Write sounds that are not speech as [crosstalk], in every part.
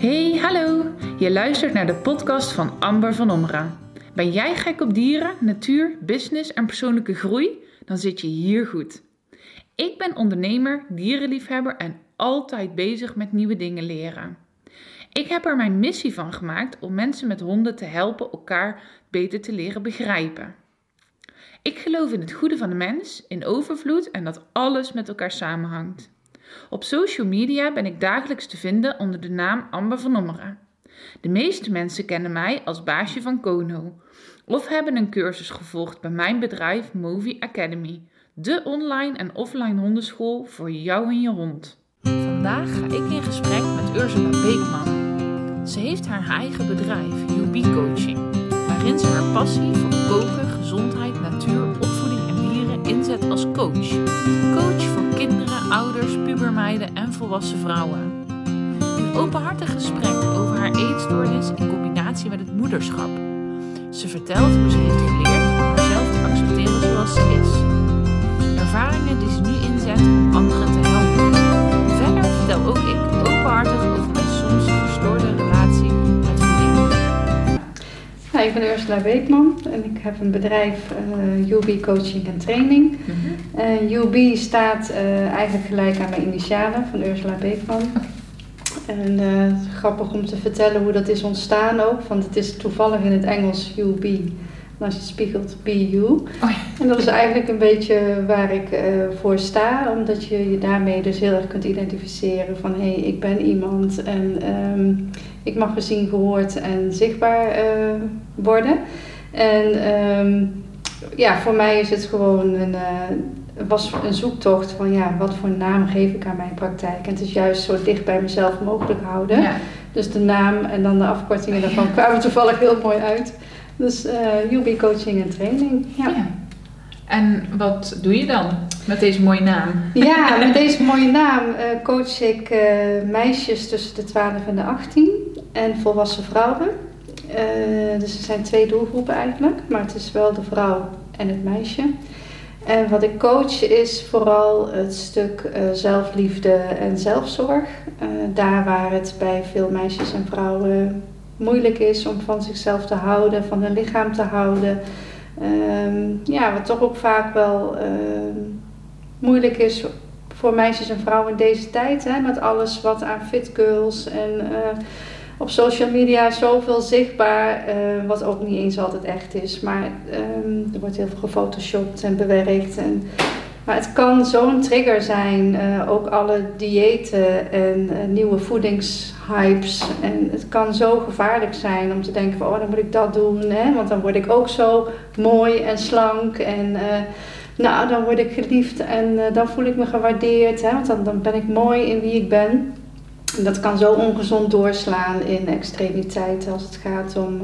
Hey, hallo! Je luistert naar de podcast van Amber van Omra. Ben jij gek op dieren, natuur, business en persoonlijke groei? Dan zit je hier goed. Ik ben ondernemer, dierenliefhebber en altijd bezig met nieuwe dingen leren. Ik heb er mijn missie van gemaakt om mensen met honden te helpen elkaar beter te leren begrijpen. Ik geloof in het goede van de mens, in overvloed en dat alles met elkaar samenhangt. Op social media ben ik dagelijks te vinden onder de naam Amber van Ommeren. De meeste mensen kennen mij als baasje van Kono of hebben een cursus gevolgd bij mijn bedrijf Movie Academy, de online en offline hondenschool voor jou en je hond. Vandaag ga ik in gesprek met Ursula Beekman. Ze heeft haar eigen bedrijf, UB Coaching, waarin ze haar passie voor koken, gezondheid, natuur, opvoeding en dieren inzet als coach. Coach voor kinderen, ouders, pubermeiden en volwassen vrouwen. Een openhartig gesprek over haar eetstoornis in combinatie met het moederschap. Ze vertelt hoe ze heeft geleerd om haarzelf te accepteren zoals ze is. Ervaringen die ze nu inzet om anderen te helpen. Verder vertel ook ik openhartig over mijn soms verstoorde Ik ben Ursula Beekman en ik heb een bedrijf uh, UB Coaching en Training. Uh, UB staat uh, eigenlijk gelijk aan mijn initialen van Ursula Beekman. En uh, grappig om te vertellen hoe dat is ontstaan ook, want het is toevallig in het Engels UB. Als je het spiegelt, BU. Oh ja. En dat is eigenlijk een beetje waar ik uh, voor sta, omdat je je daarmee dus heel erg kunt identificeren van hé, hey, ik ben iemand en um, ik mag gezien, gehoord en zichtbaar uh, worden. En um, ja, voor mij is het gewoon een, uh, was een zoektocht van ja, wat voor naam geef ik aan mijn praktijk. En het is juist zo dicht bij mezelf mogelijk houden. Ja. Dus de naam en dan de afkortingen daarvan kwamen toevallig heel mooi uit. Dus uh, UB Coaching en Training. Ja. ja. En wat doe je dan met deze mooie naam? [laughs] Ja, met deze mooie naam uh, coach ik uh, meisjes tussen de 12 en de 18 en volwassen vrouwen. dus er zijn twee doelgroepen eigenlijk, maar het is wel de vrouw en het meisje. En wat ik coach is vooral het stuk uh, zelfliefde en zelfzorg. Uh, daar waar het bij veel meisjes en vrouwen moeilijk is om van zichzelf te houden, van hun lichaam te houden. Um, ja, wat toch ook vaak wel uh, moeilijk is voor meisjes en vrouwen in deze tijd. Hè, met alles wat aan fit girls en op social media zoveel zichtbaar, uh, wat ook niet eens altijd echt is. Maar um, er wordt heel veel gefotoshopt en bewerkt. En, maar het kan zo'n trigger zijn, uh, ook alle diëten en uh, nieuwe voedingshypes. En het kan zo gevaarlijk zijn om te denken van, oh dan moet ik dat doen, hè? want dan word ik ook zo mooi en slank. En nou, dan word ik geliefd en dan voel ik me gewaardeerd, hè? want dan, dan ben ik mooi in wie ik ben. En dat kan zo ongezond doorslaan in extremiteiten als het gaat om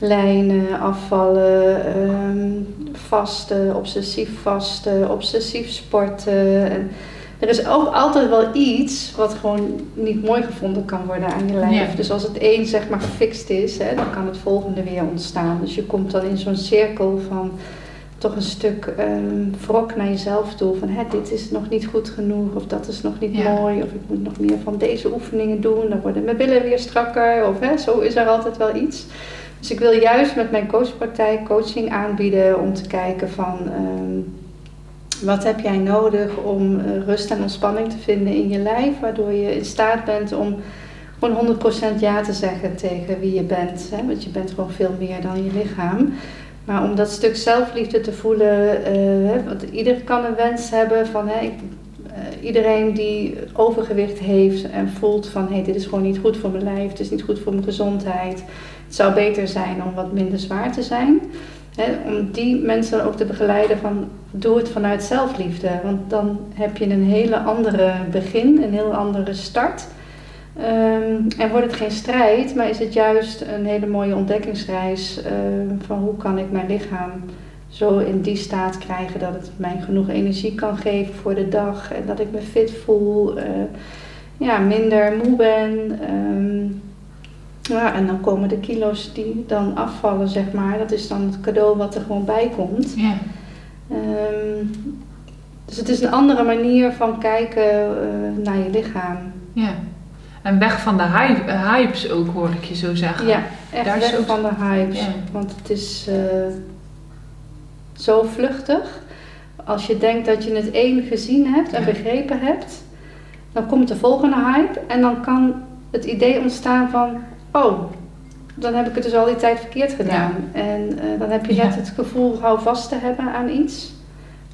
lijnen, afvallen, um, vasten, obsessief vasten, obsessief sporten. En er is ook altijd wel iets wat gewoon niet mooi gevonden kan worden aan je lijf. Dus als het een zeg maar gefixt is, hè, dan kan het volgende weer ontstaan. Dus je komt dan in zo'n cirkel van toch een stuk um, wrok naar jezelf toe. Van hè, dit is nog niet goed genoeg, of dat is nog niet ja. mooi, of ik moet nog meer van deze oefeningen doen. Dan worden mijn billen weer strakker, of hè, zo is er altijd wel iets. Dus ik wil juist met mijn coachpraktijk coaching aanbieden om te kijken van um, wat heb jij nodig om uh, rust en ontspanning te vinden in je lijf, waardoor je in staat bent om gewoon 100% ja te zeggen tegen wie je bent. Hè? Want je bent gewoon veel meer dan je lichaam. Maar om dat stuk zelfliefde te voelen, uh, want ieder kan een wens hebben van hè, ik, uh, iedereen die overgewicht heeft en voelt van hé, hey, dit is gewoon niet goed voor mijn lijf, het is niet goed voor mijn gezondheid. Het zou beter zijn om wat minder zwaar te zijn. Om die mensen ook te begeleiden van doe het vanuit zelfliefde. Want dan heb je een hele andere begin, een heel andere start. Um, en wordt het geen strijd, maar is het juist een hele mooie ontdekkingsreis uh, van hoe kan ik mijn lichaam zo in die staat krijgen dat het mij genoeg energie kan geven voor de dag en dat ik me fit voel, uh, ja, minder moe ben. Um, ja, en dan komen de kilo's die dan afvallen, zeg maar. Dat is dan het cadeau wat er gewoon bij komt. Ja. Um, dus het is een andere manier van kijken uh, naar je lichaam. Ja. En weg van de hype, eh, hypes ook, hoor ik je zo zeggen. Ja, echt Daar is weg ook- van de hypes. Ja. Want het is eh, zo vluchtig. Als je denkt dat je het één gezien hebt en Ja. begrepen hebt, dan komt de volgende hype en dan kan het idee ontstaan van, oh, dan heb ik het dus al die tijd verkeerd gedaan. En eh, dan heb je net Ja. het gevoel hou vast te hebben aan iets.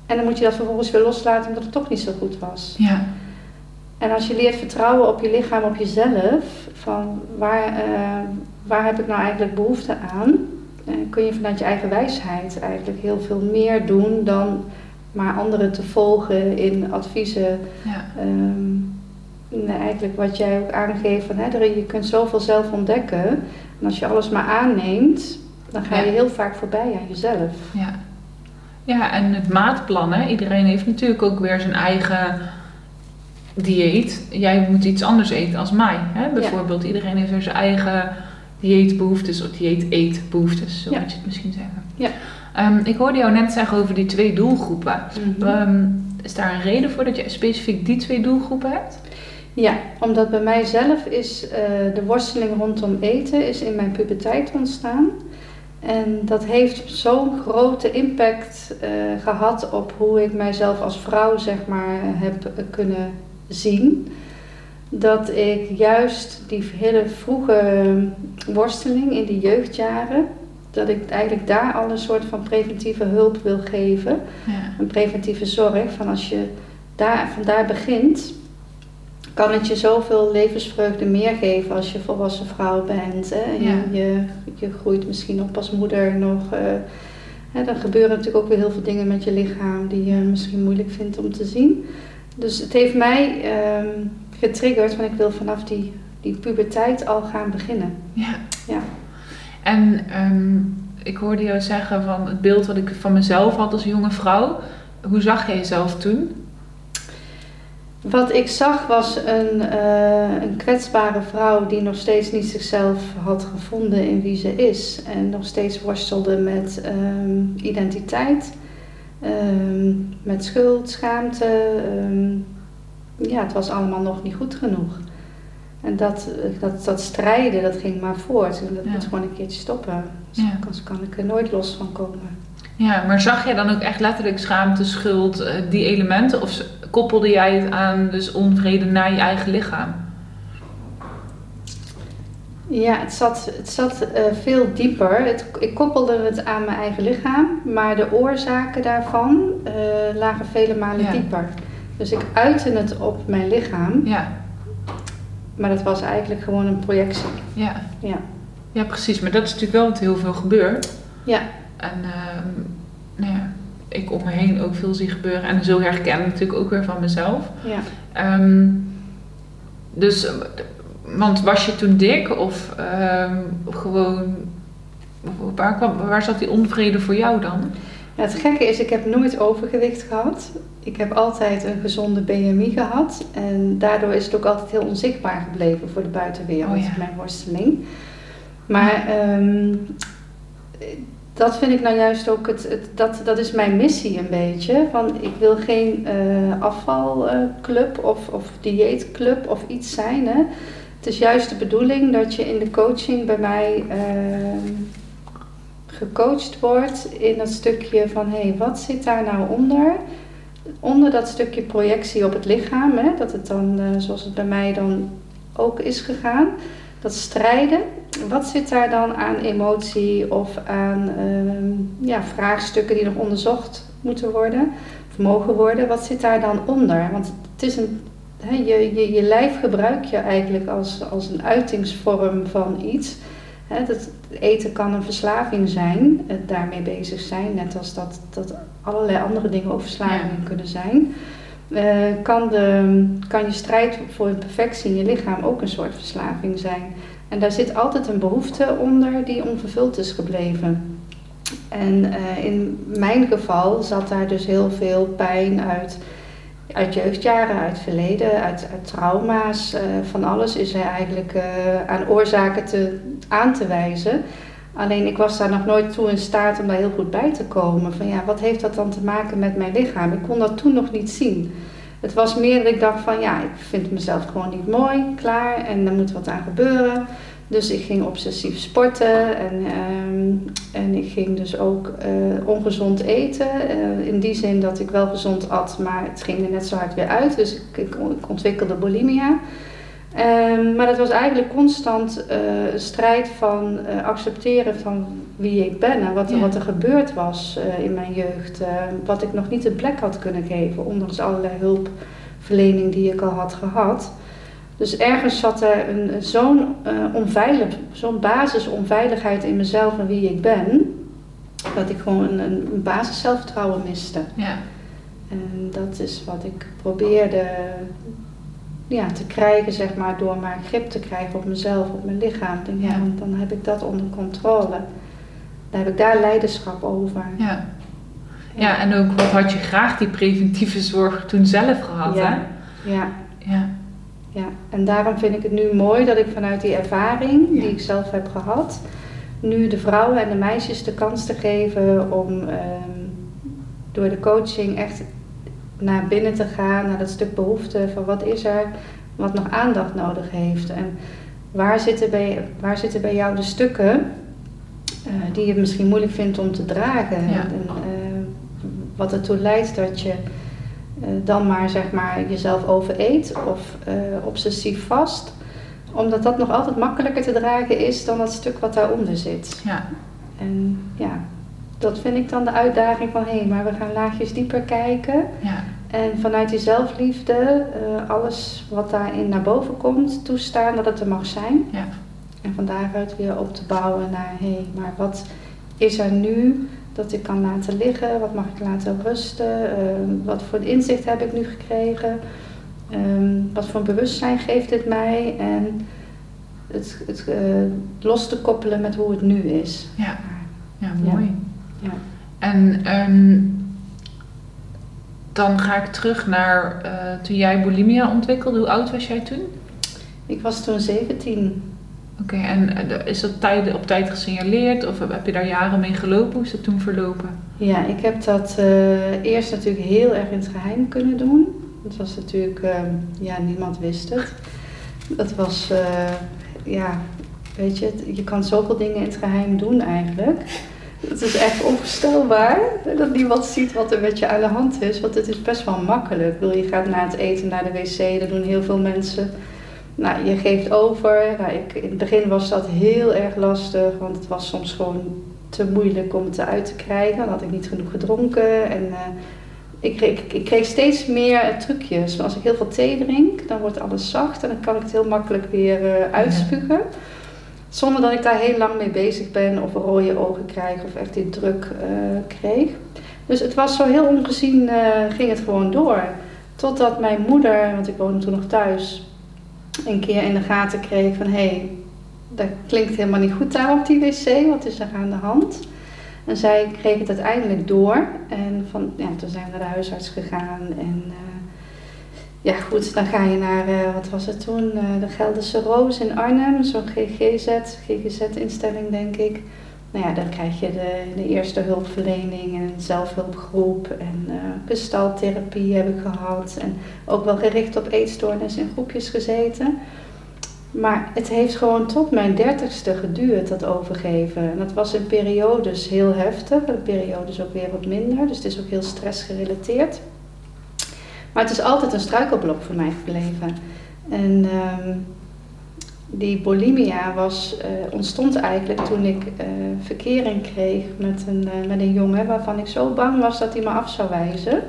En dan moet je dat vervolgens weer loslaten omdat het toch niet zo goed was. Ja, En als je leert vertrouwen op je lichaam, op jezelf, van waar, eh, waar heb ik nou eigenlijk behoefte aan, eh, kun je vanuit je eigen wijsheid eigenlijk heel veel meer doen dan maar anderen te volgen in adviezen. ja, Ehm, nee, eigenlijk wat jij ook aangeeft, van, hè, je kunt zoveel zelf ontdekken. En als je alles maar aanneemt, dan ga je Ja. heel vaak voorbij aan jezelf. ja. Ja, en het maatplan, hè. Iedereen heeft natuurlijk ook weer zijn eigen dieet. Jij moet iets anders eten als mij, hè. Bijvoorbeeld, iedereen heeft weer zijn eigen dieetbehoeftes of dieet-eetbehoeftes, zo Ja. moet je het misschien zeggen. Ja. Ehm, ik hoorde jou net zeggen over die twee doelgroepen. Mhm. Ehm, is daar een reden voor dat je specifiek die twee doelgroepen hebt? Ja, omdat bij mijzelf is eh, de worsteling rondom eten is in mijn puberteit ontstaan. En dat heeft zo'n grote impact eh, gehad op hoe ik mijzelf als vrouw zeg maar heb kunnen zien. Dat ik juist die hele vroege worsteling in die jeugdjaren, dat ik eigenlijk daar al een soort van preventieve hulp wil geven Ja. een preventieve zorg. Van als je daar, van daar begint, kan het je zoveel levensvreugde meer geven als je volwassen vrouw bent. Hè? Ja. Je, je, je groeit misschien op als moeder nog. eh, hè, dan gebeuren natuurlijk ook weer heel veel dingen met je lichaam die je misschien moeilijk vindt om te zien. Dus het heeft mij ehm, getriggerd, want ik wil vanaf die, die puberteit al gaan beginnen. Ja. Ja. En ehm, ik hoorde jou zeggen van het beeld wat ik van mezelf had als jonge vrouw. Hoe zag jij jezelf toen? Wat ik zag was een, eh, een kwetsbare vrouw die nog steeds niet zichzelf had gevonden in wie ze is. En nog steeds worstelde met ehm, identiteit, ehm, met schuld, schaamte. ehm, ja, het was allemaal nog niet goed genoeg. En dat, dat, dat strijden, dat ging maar voort. En dat Ja. moet gewoon een keertje stoppen. Ja. Anders kan ik er nooit los van komen. Ja, maar zag jij dan ook echt letterlijk schaamte, schuld, eh, die elementen? Of koppelde jij het aan dus onvrede naar je eigen lichaam? Ja, het zat, het zat eh, veel dieper. Het, ik koppelde het aan mijn eigen lichaam, maar de oorzaken daarvan eh, lagen vele malen Ja. dieper. Dus ik uitte het op mijn lichaam, Ja, maar dat was eigenlijk gewoon een projectie. ja. Ja. Ja, precies. Maar dat is natuurlijk wel wat heel veel gebeurt. Ja. En ehm, ik om me heen ook veel zie gebeuren. En zo herken ik natuurlijk ook weer van mezelf. Ja. Ehm, dus, want was je toen dik of ehm, gewoon, waar, kwam, waar zat die onvrede voor jou dan? Ja, het gekke is, ik heb nooit overgewicht gehad. Ik heb altijd een gezonde BMI gehad. En daardoor is het ook altijd heel onzichtbaar gebleven voor de buitenwereld, Oh ja. mijn worsteling. Maar ehm, dat vind ik nou juist ook, het, het, dat, dat is mijn missie een beetje. Van, ik wil geen eh, afvalclub of, of dieetclub of iets zijn. Hè. Het is juist de bedoeling dat je in de coaching bij mij ehm, gecoacht wordt in dat stukje van hé, hey, wat zit daar nou onder? Onder dat stukje projectie op het lichaam, hè, dat het dan, eh, zoals het bij mij dan ook is gegaan, dat strijden. Wat zit daar dan aan emotie of aan ehm, ja, vraagstukken die nog onderzocht moeten worden of mogen worden? Wat zit daar dan onder? Want het is een, hè, je, je, je lijf gebruik je eigenlijk als, als een uitingsvorm van iets. Hè, dat, eten kan een verslaving zijn, het daarmee bezig zijn, net als dat, dat allerlei andere dingen ook verslavingen kunnen zijn. Eh, kan, de, kan je strijd voor een perfectie in je lichaam ook een soort verslaving zijn. En daar zit altijd een behoefte onder die onvervuld is gebleven. En eh, in mijn geval zat daar dus heel veel pijn uit, uit jeugdjaren, uit verleden, uit, trauma's. eh, van alles is er eigenlijk eh, aan oorzaken te, aan te wijzen. Alleen ik was daar nog nooit toe in staat om daar heel goed bij te komen. Van ja, wat heeft dat dan te maken met mijn lichaam? Ik kon dat toen nog niet zien. Het was meer dat ik dacht van ja, ik vind mezelf gewoon niet mooi, klaar en er moet wat aan gebeuren. Dus ik ging obsessief sporten en, ehm, en ik ging dus ook eh, ongezond eten. Uh, in die zin dat ik wel gezond at, maar het ging er net zo hard weer uit. Dus ik, ik, ik ontwikkelde bulimia. Um, maar dat was eigenlijk constant uh, een strijd van accepteren van wie ik ben en wat, wat er gebeurd was in mijn jeugd. wat ik nog niet een plek had kunnen geven, ondanks allerlei hulpverlening die ik al had gehad. Dus ergens zat er een, zo'n onveilig, zo'n basisonveiligheid in mezelf en wie ik ben, dat ik gewoon een, een basis zelfvertrouwen miste. Ja. En dat is wat ik probeerde ja, te krijgen, zeg maar, door maar grip te krijgen op mezelf, op mijn lichaam. Denk, ja. want dan heb ik dat onder controle. Dan heb ik daar leiderschap over. Ja. Ja, en ook wat had je graag die preventieve zorg toen zelf gehad, ja. hè? Ja. Ja ja. En daarom vind ik het nu mooi dat ik vanuit die ervaring die ik zelf heb gehad, nu de vrouwen en de meisjes de kans te geven om ehm, door de coaching echt naar binnen te gaan, naar dat stuk behoefte van wat is er, wat nog aandacht nodig heeft. En waar zitten bij, waar zitten bij jou de stukken uh, die je misschien moeilijk vindt om te dragen. En, uh, wat ertoe leidt dat je uh, dan maar zeg maar jezelf overeet of obsessief vast. Omdat dat nog altijd makkelijker te dragen is dan dat stuk wat daaronder zit. Ja. En ja, dat vind ik dan de uitdaging van hé, hey, maar we gaan laagjes dieper kijken. Ja. En vanuit die zelfliefde, uh, alles wat daarin naar boven komt, toestaan dat het er mag zijn. Ja. En van daaruit weer op te bouwen naar hé, hey, maar wat is er nu dat ik kan laten liggen, wat mag ik laten rusten, uh, wat voor inzicht heb ik nu gekregen, um, wat voor bewustzijn geeft dit mij en het, het uh, los te koppelen met hoe het nu is. Ja, ja mooi. Ja. En um, dan ga ik terug naar uh, toen jij bulimia ontwikkelde. Hoe oud was jij toen? Ik was toen 17. Oké, en eh, is dat tijd, op tijd gesignaleerd of heb je daar jaren mee gelopen? Hoe is dat toen verlopen? Ja, ik heb dat uh, eerst natuurlijk heel erg in het geheim kunnen doen. Dat was natuurlijk, uh, ja, niemand wist het. Dat was, ja, weet je, je kan zoveel dingen in het geheim doen eigenlijk. Het is echt onvoorstelbaar dat niemand ziet wat er met je aan de hand is. Want het is best wel makkelijk. Wil je gaat na het eten naar de wc, dat doen heel veel mensen. Nou, je geeft over. Nou, ik, in het begin was dat heel erg lastig, want het was soms gewoon te moeilijk om het eruit te krijgen. Dan had ik niet genoeg gedronken. En uh, ik, kreeg, ik, ik, kreeg steeds meer trucjes. Als ik heel veel thee drink, dan wordt alles zacht en dan kan ik het heel makkelijk weer uh, uitspugen. Ja. Zonder dat ik daar heel lang mee bezig ben of rode ogen krijg of echt die druk uh, kreeg. Dus het was zo heel ongezien, ging het gewoon door. Totdat mijn moeder, want ik woonde toen nog thuis, een keer in de gaten kreeg van hé, hey, dat klinkt helemaal niet goed daar op die wc, wat is er aan de hand? En zij kreeg het uiteindelijk door en van, ja, toen zijn we naar de huisarts gegaan en uh, ja goed, dan ga je naar, uh, wat was het toen, uh, de Gelderse Roos in Arnhem, zo'n GGZ, GGZ-instelling denk ik. Nou ja, dan krijg je de, de eerste hulpverlening en zelfhulpgroep en uh, gestaltherapie heb ik gehad. En ook wel gericht op eetstoornis in groepjes gezeten. Maar het heeft gewoon tot mijn dertigste geduurd, dat overgeven. En dat was in periodes heel heftig, in periodes ook weer wat minder. Dus het is ook heel stressgerelateerd. Maar het is altijd een struikelblok voor mij gebleven. En um, die bulimia was, uh, ontstond eigenlijk toen ik uh, verkering kreeg met een, uh, met een jongen waarvan ik zo bang was dat hij me af zou wijzen.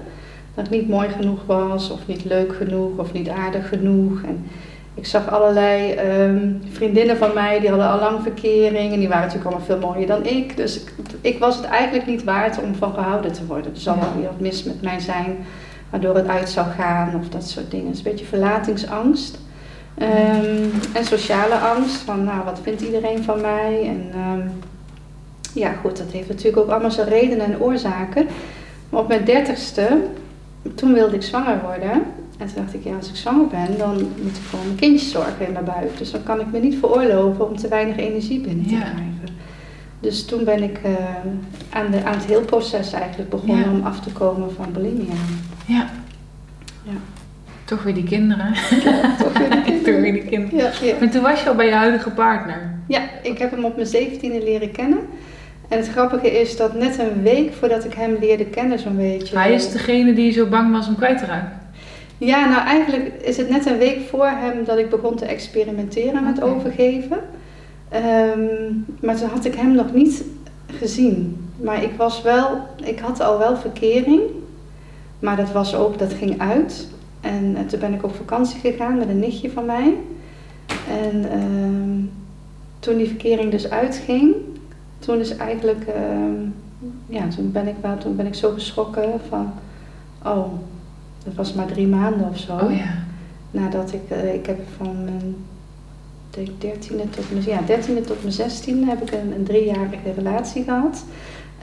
Dat ik niet mooi genoeg was, of niet leuk genoeg, of niet aardig genoeg. En ik zag allerlei um, vriendinnen van mij, die hadden al lang verkering en die waren natuurlijk allemaal veel mooier dan ik. Dus ik, ik was het eigenlijk niet waard om van gehouden te worden. Er zal wel weer wat mis met mij zijn, waardoor het uit zou gaan of dat soort dingen. Is een beetje verlatingsangst. Um, en sociale angst, van nou, wat vindt iedereen van mij? En um, ja, goed, dat heeft natuurlijk ook allemaal zijn redenen en oorzaken. Maar op mijn dertigste, toen wilde ik zwanger worden. En toen dacht ik, ja, als ik zwanger ben, dan moet ik voor mijn kindjes zorgen in mijn buik. Dus dan kan ik me niet veroorloven om te weinig energie binnen te ja. krijgen. Dus toen ben ik uh, aan, de, aan het heel proces eigenlijk begonnen ja. om af te komen van bulimia. Ja. ja. Toch weer die kinderen. [laughs] Toch weer die kinderen. Toch weer die kinderen. Ja, toen was je al bij je huidige partner. ja, ik heb hem op mijn zeventiende leren kennen. En het grappige is dat net een week voordat ik hem leerde kennen, zo'n beetje. Hij is degene die zo bang was om kwijt te raken. Ja, nou eigenlijk is het net een week voor hem dat ik begon te experimenteren met overgeven. Ehm, maar toen had ik hem nog niet gezien. Maar ik was wel, ik had al wel verkering. Maar dat was ook, dat ging uit. En eh, toen ben ik op vakantie gegaan met een nichtje van mij. En ehm, toen die verkering dus uitging, toen is eigenlijk, ehm, ja, toen ben ik wel, toen ben ik zo geschrokken van, oh, dat was maar drie maanden of zo. Oh ja. Nadat ik, eh, ik heb van mijn 13e tot mijn, ja, 13e tot mijn 16e heb ik een, een driejarige relatie gehad.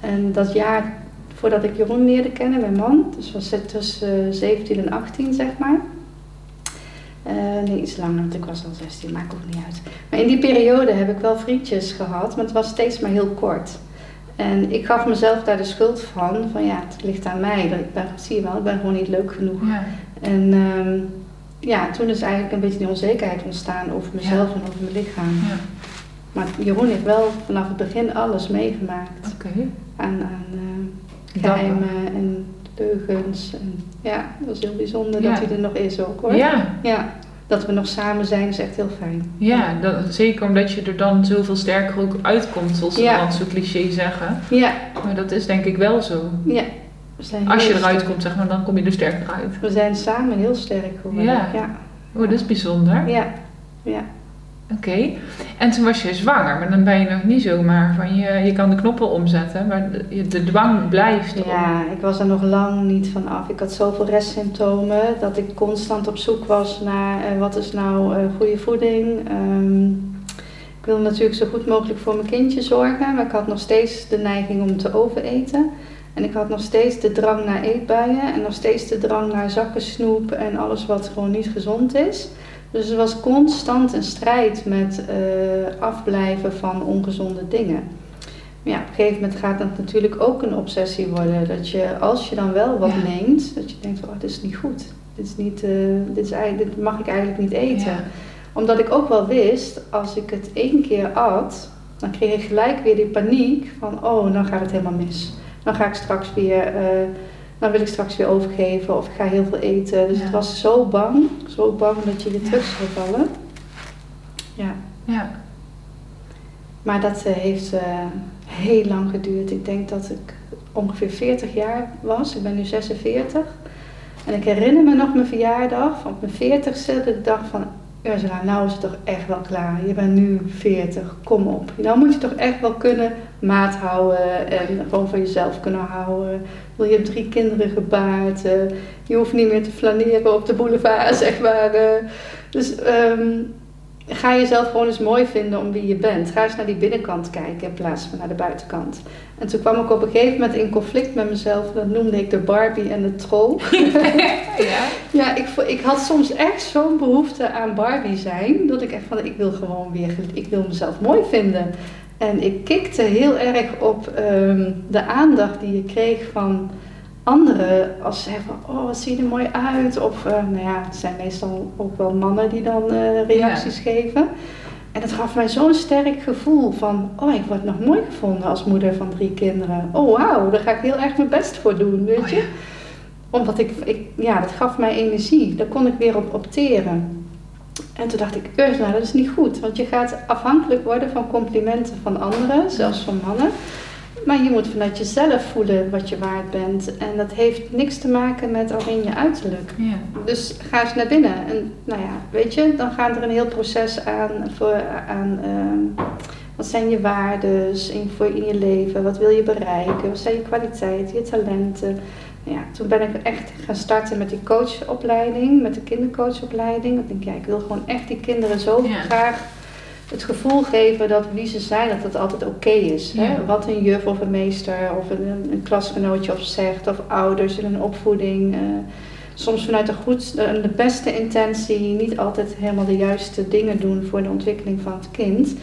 En dat jaar voordat ik Jeroen leerde kennen, mijn man, dus was het tussen eh, 17 en 18 zeg maar. Eh, nee, iets langer, want ik was al 16, maakt ook niet uit. Maar in die periode heb ik wel vriendjes gehad, maar het was steeds maar heel kort. En ik gaf mezelf daar de schuld van, van ja, het ligt aan mij. Dat ik ben, zie je wel, ik ben gewoon niet leuk genoeg. ja. En ehm, ja, toen is eigenlijk een beetje die onzekerheid ontstaan over mezelf en over mijn lichaam. ja. Maar Jeroen heeft wel vanaf het begin alles meegemaakt. Oké. Aan, aan eh, Geheimen en leugens. En, ja, dat is heel bijzonder Ja. dat hij er nog is ook hoor. Ja, Ja, dat we nog samen zijn is echt heel fijn. ja dat, zeker omdat je er dan zoveel sterker ook uitkomt, zoals ze Ja. dan zo cliché zeggen. Ja, Maar dat is denk ik wel zo. ja. We zijn Als je eruit komt, zeg maar, dan kom je er sterker uit. We zijn samen heel sterk geworden. Ja. ja. Oh, dat is bijzonder. ja. ja. Oké. En toen was je zwanger, maar dan ben je nog niet zomaar van je, je kan de knoppen omzetten, maar de, de dwang blijft er. Ja, ik was er nog lang niet van af. Ik had zoveel restsymptomen dat ik constant op zoek was naar eh, wat is nou eh, goede voeding. Ehm, ik wilde natuurlijk zo goed mogelijk voor mijn kindje zorgen, maar ik had nog steeds de neiging om te overeten. En ik had nog steeds de drang naar eetbuien en nog steeds de drang naar zakken snoep en alles wat gewoon niet gezond is. Dus er was constant een strijd met eh, afblijven van ongezonde dingen. Maar ja, op een gegeven moment gaat dat natuurlijk ook een obsessie worden. Dat je, als je dan wel wat Ja. neemt, dat je denkt, oh, dit is niet goed. Dit, is niet, eh, dit, is dit mag ik eigenlijk niet eten. Ja. Omdat ik ook wel wist, als ik het één keer at, dan kreeg ik gelijk weer die paniek van, oh, dan gaat het helemaal mis. Dan ga ik straks weer, eh, dan wil ik straks weer overgeven of ik ga heel veel eten. Dus Ja. het was zo bang, zo bang dat je weer Ja. terug zou vallen. Ja. Ja. Maar dat eh, heeft eh, heel lang geduurd. Ik denk dat ik ongeveer 40 jaar was. Ik ben nu 46. En ik herinner me nog mijn verjaardag, op mijn 40ste, dat ik dacht van... Ursula, nou is het toch echt wel klaar. Je bent nu 40, kom op. Nou moet je toch echt wel kunnen maat houden en gewoon van jezelf kunnen houden. Wil je hebt drie kinderen gebaard. eh, je hoeft niet meer te flaneren op de boulevard, [laughs] zeg maar. eh. Dus ehm, ga jezelf gewoon eens mooi vinden om wie je bent. Ga eens naar die binnenkant kijken in plaats van naar de buitenkant. En toen kwam ik op een gegeven moment in conflict met mezelf. Dat noemde ik de Barbie en de troll. [laughs] [laughs] ja. Ja, ik, ik had soms echt zo'n behoefte aan Barbie zijn. Dat ik echt van, ik wil gewoon weer, ik wil mezelf mooi vinden. En ik kikte heel erg op ehm, de aandacht die je kreeg van anderen. Als ze zeggen van, oh wat zie je er mooi uit. Of, eh, nou ja, het zijn meestal ook wel mannen die dan eh, reacties geven. En het gaf mij zo'n sterk gevoel van, oh ik word nog mooi gevonden als moeder van drie kinderen. Oh wauw, daar ga ik heel erg mijn best voor doen, weet Oh, je ja. omdat ik, ik, ja, dat gaf mij energie. Daar kon ik weer op opteren. En toen dacht ik, Ursula, dat is niet goed. Want je gaat afhankelijk worden van complimenten van anderen, zelfs van mannen. Maar je moet vanuit jezelf voelen wat je waard bent. En dat heeft niks te maken met alleen je uiterlijk. Ja. Dus ga eens naar binnen. En nou ja, weet je, dan gaat er een heel proces aan. Voor, aan ehm, wat zijn je waarden in, voor in je leven? Wat wil je bereiken? Wat zijn je kwaliteiten, je talenten? Ja, toen ben ik echt gaan starten met die coachopleiding, met de kindercoachopleiding. Ik denk, ja, ik wil gewoon echt die kinderen zo Ja. graag het gevoel geven dat wie ze zijn, dat het altijd oké is. Hè? Wat een juf of een meester of een, een klasgenootje of zegt, of ouders in een opvoeding. eh, soms vanuit de, goed, de, de beste intentie, niet altijd helemaal de juiste dingen doen voor de ontwikkeling van het kind.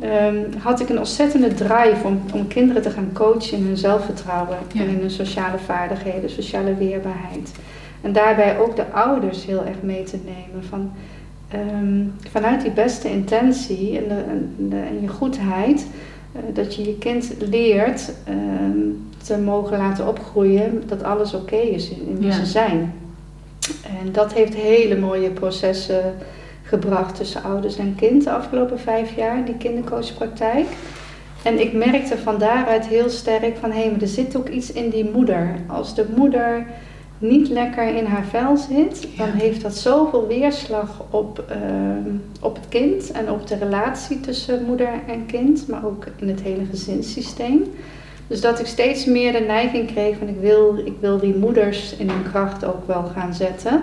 Ehm, had ik een ontzettende drive om, om kinderen te gaan coachen in hun zelfvertrouwen Ja. en in hun sociale vaardigheden, sociale weerbaarheid. En daarbij ook de ouders heel erg mee te nemen. Van, ehm, vanuit die beste intentie en, de, en, de, en je goedheid, uh, dat je je kind leert ehm, te mogen laten opgroeien, dat alles oké is in, in wie Ja. ze zijn. En dat heeft hele mooie processen gebracht tussen ouders en kind de afgelopen vijf jaar, die kindercoachpraktijk. En ik merkte van daaruit heel sterk van hé, maar er zit ook iets in die moeder. Als de moeder niet lekker in haar vel zit, dan heeft dat zoveel weerslag op, ehm, op het kind en op de relatie tussen moeder en kind, maar ook in het hele gezinssysteem. Dus dat ik steeds meer de neiging kreeg van ik wil, ik wil die moeders in hun kracht ook wel gaan zetten.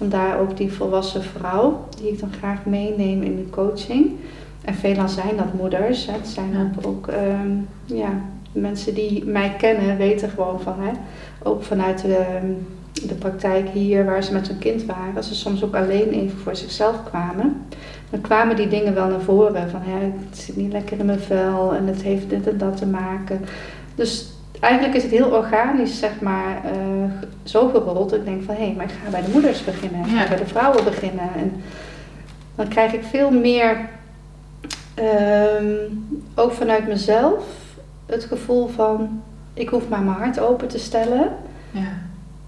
Vandaar ook die volwassen vrouw die ik dan graag meeneem in de coaching. En veelal zijn dat moeders. Hè. Het zijn Ja. ook, ehm, ja, mensen die mij kennen weten gewoon van, hè, ook vanuit de, de praktijk hier waar ze met hun kind waren, als ze soms ook alleen even voor zichzelf kwamen. Dan kwamen die dingen wel naar voren van hè, het zit niet lekker in mijn vel en het heeft dit en dat te maken. Dus eigenlijk is het heel organisch, zeg maar, eh, zo gerold. dat Ik denk van hé, maar ik ga bij de moeders beginnen, ik Ja. ga bij de vrouwen beginnen. En dan krijg ik veel meer, ehm, ook vanuit mezelf, het gevoel van ik hoef maar mijn hart open te stellen. Ja.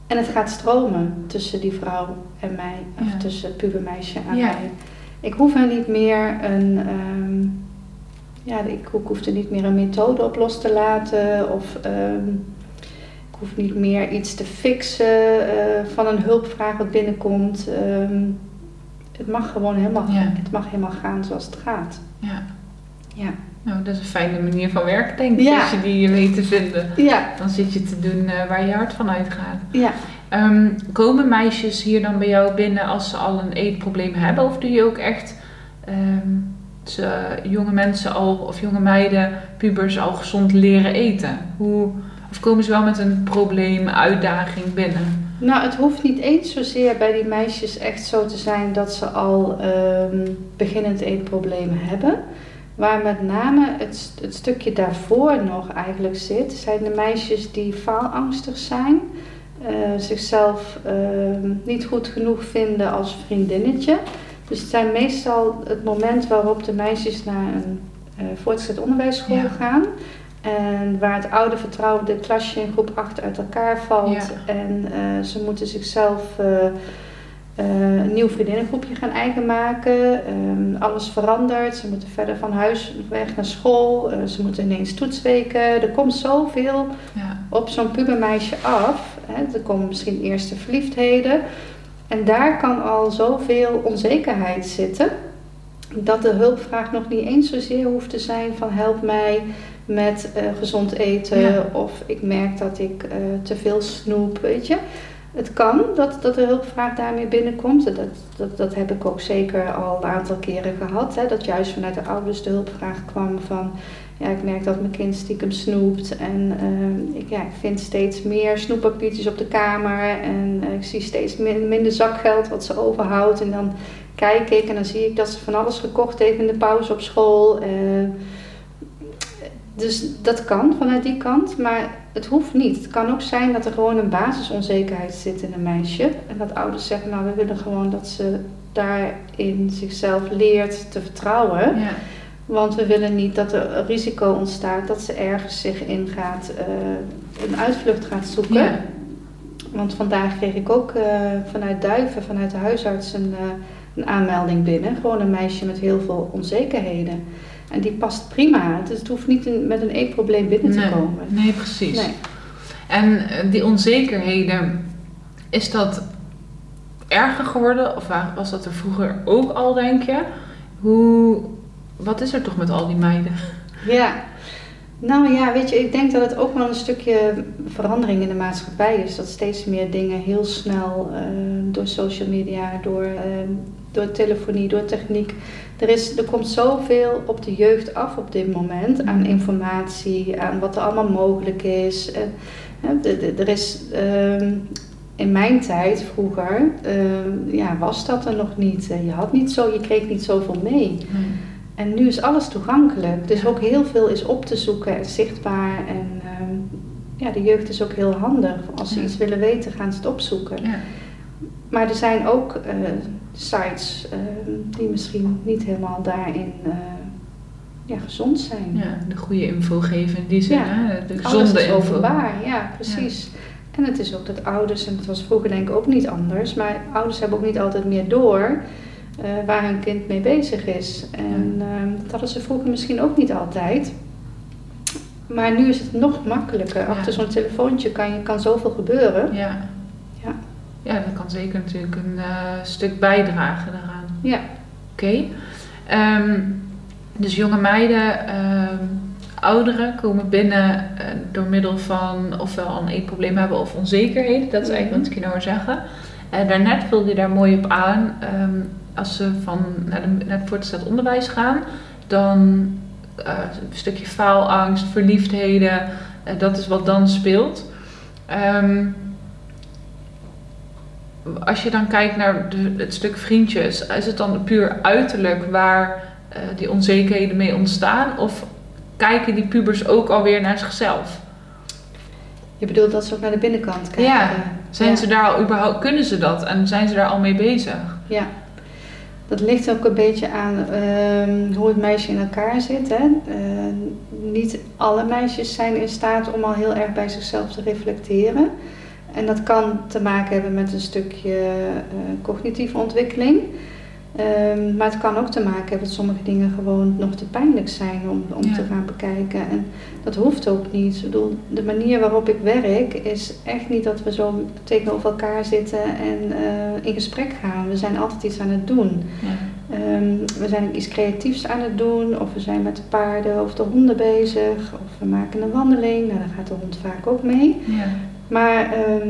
En het gaat stromen tussen die vrouw en mij, of Ja. tussen het pubermeisje en mij. Ik hoef er niet meer een, ehm, ja, ik, ik hoef er niet meer een methode op los te laten of ehm, ik hoef niet meer iets te fixen eh, van een hulpvraag wat binnenkomt. Ehm, het mag gewoon helemaal, Ja. het mag helemaal gaan zoals het gaat. ja. Ja. Nou, dat is een fijne manier van werken, denk ik. Ja. Als je die weet te vinden. Ja, Dan zit je te doen eh, waar je hart van uitgaat. ja. Ehm, komen meisjes hier dan bij jou binnen als ze al een eetprobleem hebben? Of doe je ook echt ze, jonge mensen al, of jonge meiden, pubers al gezond leren eten? Hoe, of komen ze wel met een probleem, uitdaging binnen? Nou, het hoeft niet eens zozeer bij die meisjes echt zo te zijn dat ze al ehm, beginnend eetproblemen hebben. Waar met name het, het stukje daarvoor nog eigenlijk zit, zijn de meisjes die faalangstig zijn, eh, zichzelf ehm, niet goed genoeg vinden als vriendinnetje. Dus het zijn meestal het moment waarop de meisjes naar een eh, voortgezet onderwijsschool Ja. gaan. En waar het oude vertrouwde klasje in groep 8 uit elkaar valt. Ja. En eh, ze moeten zichzelf eh, een nieuw vriendinnengroepje gaan eigen maken. Ehm, alles verandert. Ze moeten verder van huis weg naar school. Ze moeten ineens toetsweken. Er komt zoveel Ja, op zo'n pubermeisje af. Hè. Er komen misschien eerste verliefdheden. En daar kan al zoveel onzekerheid zitten. Dat de hulpvraag nog niet eens zozeer hoeft te zijn van help mij met eh, gezond eten. Ja. Of ik merk dat ik eh, te veel snoep, weet je. Het kan dat, dat de hulpvraag daarmee binnenkomt. Dat, dat, dat heb ik ook zeker al een aantal keren gehad. Hè. Dat juist vanuit de ouders de hulpvraag kwam van... Ja, ik merk dat mijn kind stiekem snoept. En eh, ik, ja, ik vind steeds meer snoeppapiertjes op de kamer. En eh, ik zie steeds min- minder zakgeld wat ze overhoudt. En dan kijk ik en dan zie ik dat ze van alles gekocht heeft in de pauze op school. Eh, dus dat kan vanuit die kant, maar het hoeft niet. Het kan ook zijn dat er gewoon een basisonzekerheid zit in een meisje. En dat ouders zeggen, nou we willen gewoon dat ze daarin zichzelf leert te vertrouwen. ja, Want we willen niet dat er risico ontstaat dat ze ergens zich in gaat, eh, een uitvlucht gaat zoeken. ja, Want vandaag kreeg ik ook eh, vanuit Duiven, vanuit de huisarts, een, eh, een aanmelding binnen. Gewoon een meisje met heel veel onzekerheden. En die past prima. Dus het hoeft niet met een eetprobleem binnen te komen. nee, precies. Nee. En die onzekerheden, is dat erger geworden? Of wa- was dat er vroeger ook al, denk je? Hoe, wat is er toch met al die meiden? Ja. Nou ja, weet je, ik denk dat het ook wel een stukje verandering in de maatschappij is. Dat steeds meer dingen heel snel eh, door social media, door, eh, door telefonie, door techniek. Er, is, er komt zoveel op de jeugd af op dit moment aan informatie, aan wat er allemaal mogelijk is. De- er is ehm, in mijn tijd vroeger, ehm, ja, was dat er nog niet. Je had niet zo, je kreeg niet zoveel mee. En nu is alles toegankelijk. Dus ook heel veel is op te zoeken en zichtbaar. En ehm, ja, de jeugd is ook heel handig. Als ze Ja. iets willen weten, gaan ze het opzoeken. Ja. maar er zijn ook eh, sites eh, die misschien niet helemaal daarin eh, ja, gezond zijn. Ja, de goede info geven in die zin, Ja. hè? de Alles gezonde is info. openbaar, ja, precies. En het is ook dat ouders, en dat was vroeger denk ik ook niet anders, maar ouders hebben ook niet altijd meer door eh, waar hun kind mee bezig is. En eh, dat hadden ze vroeger misschien ook niet altijd. Maar nu is het nog makkelijker. Ja. Achter zo'n telefoontje kan, je, kan zoveel gebeuren. Ja. Ja. ja, dat kan zeker natuurlijk een eh, stuk bijdragen daaraan. Ja, Oké. Ehm, dus jonge meiden, ehm, ouderen komen binnen eh, door middel van ofwel een eetprobleem hebben of onzekerheden. Dat is eigenlijk wat ik je nou zeggen. En daarnet vulde je daar mooi op aan. ehm, als ze van naar, de, naar het voortgezet onderwijs gaan, dan eh, een stukje faalangst, verliefdheden, eh, dat is wat dan speelt. Ehm, als je dan kijkt naar de, het stuk vriendjes, is het dan puur uiterlijk waar eh, die onzekerheden mee ontstaan? Of kijken die pubers ook alweer naar zichzelf? je bedoelt dat ze ook naar de binnenkant kijken. Ja. Zijn Ja. ze daar al überhaupt, kunnen ze dat en zijn ze daar al mee bezig? Ja, dat ligt ook een beetje aan ehm, hoe het meisje in elkaar zit. Hè. Eh, niet alle meisjes zijn in staat om al heel erg bij zichzelf te reflecteren. En dat kan te maken hebben met een stukje eh, cognitieve ontwikkeling. Ehm, maar het kan ook te maken hebben dat sommige dingen gewoon nog te pijnlijk zijn om, om Ja. te gaan bekijken. En dat hoeft ook niet. Ik bedoel, de manier waarop ik werk is echt niet dat we zo tegenover elkaar zitten en eh, in gesprek gaan. We zijn altijd iets aan het doen. Ja. Ehm, we zijn iets creatiefs aan het doen, of we zijn met de paarden of de honden bezig, of we maken een wandeling. Nou, daar gaat de hond vaak ook mee. Ja. Maar ehm,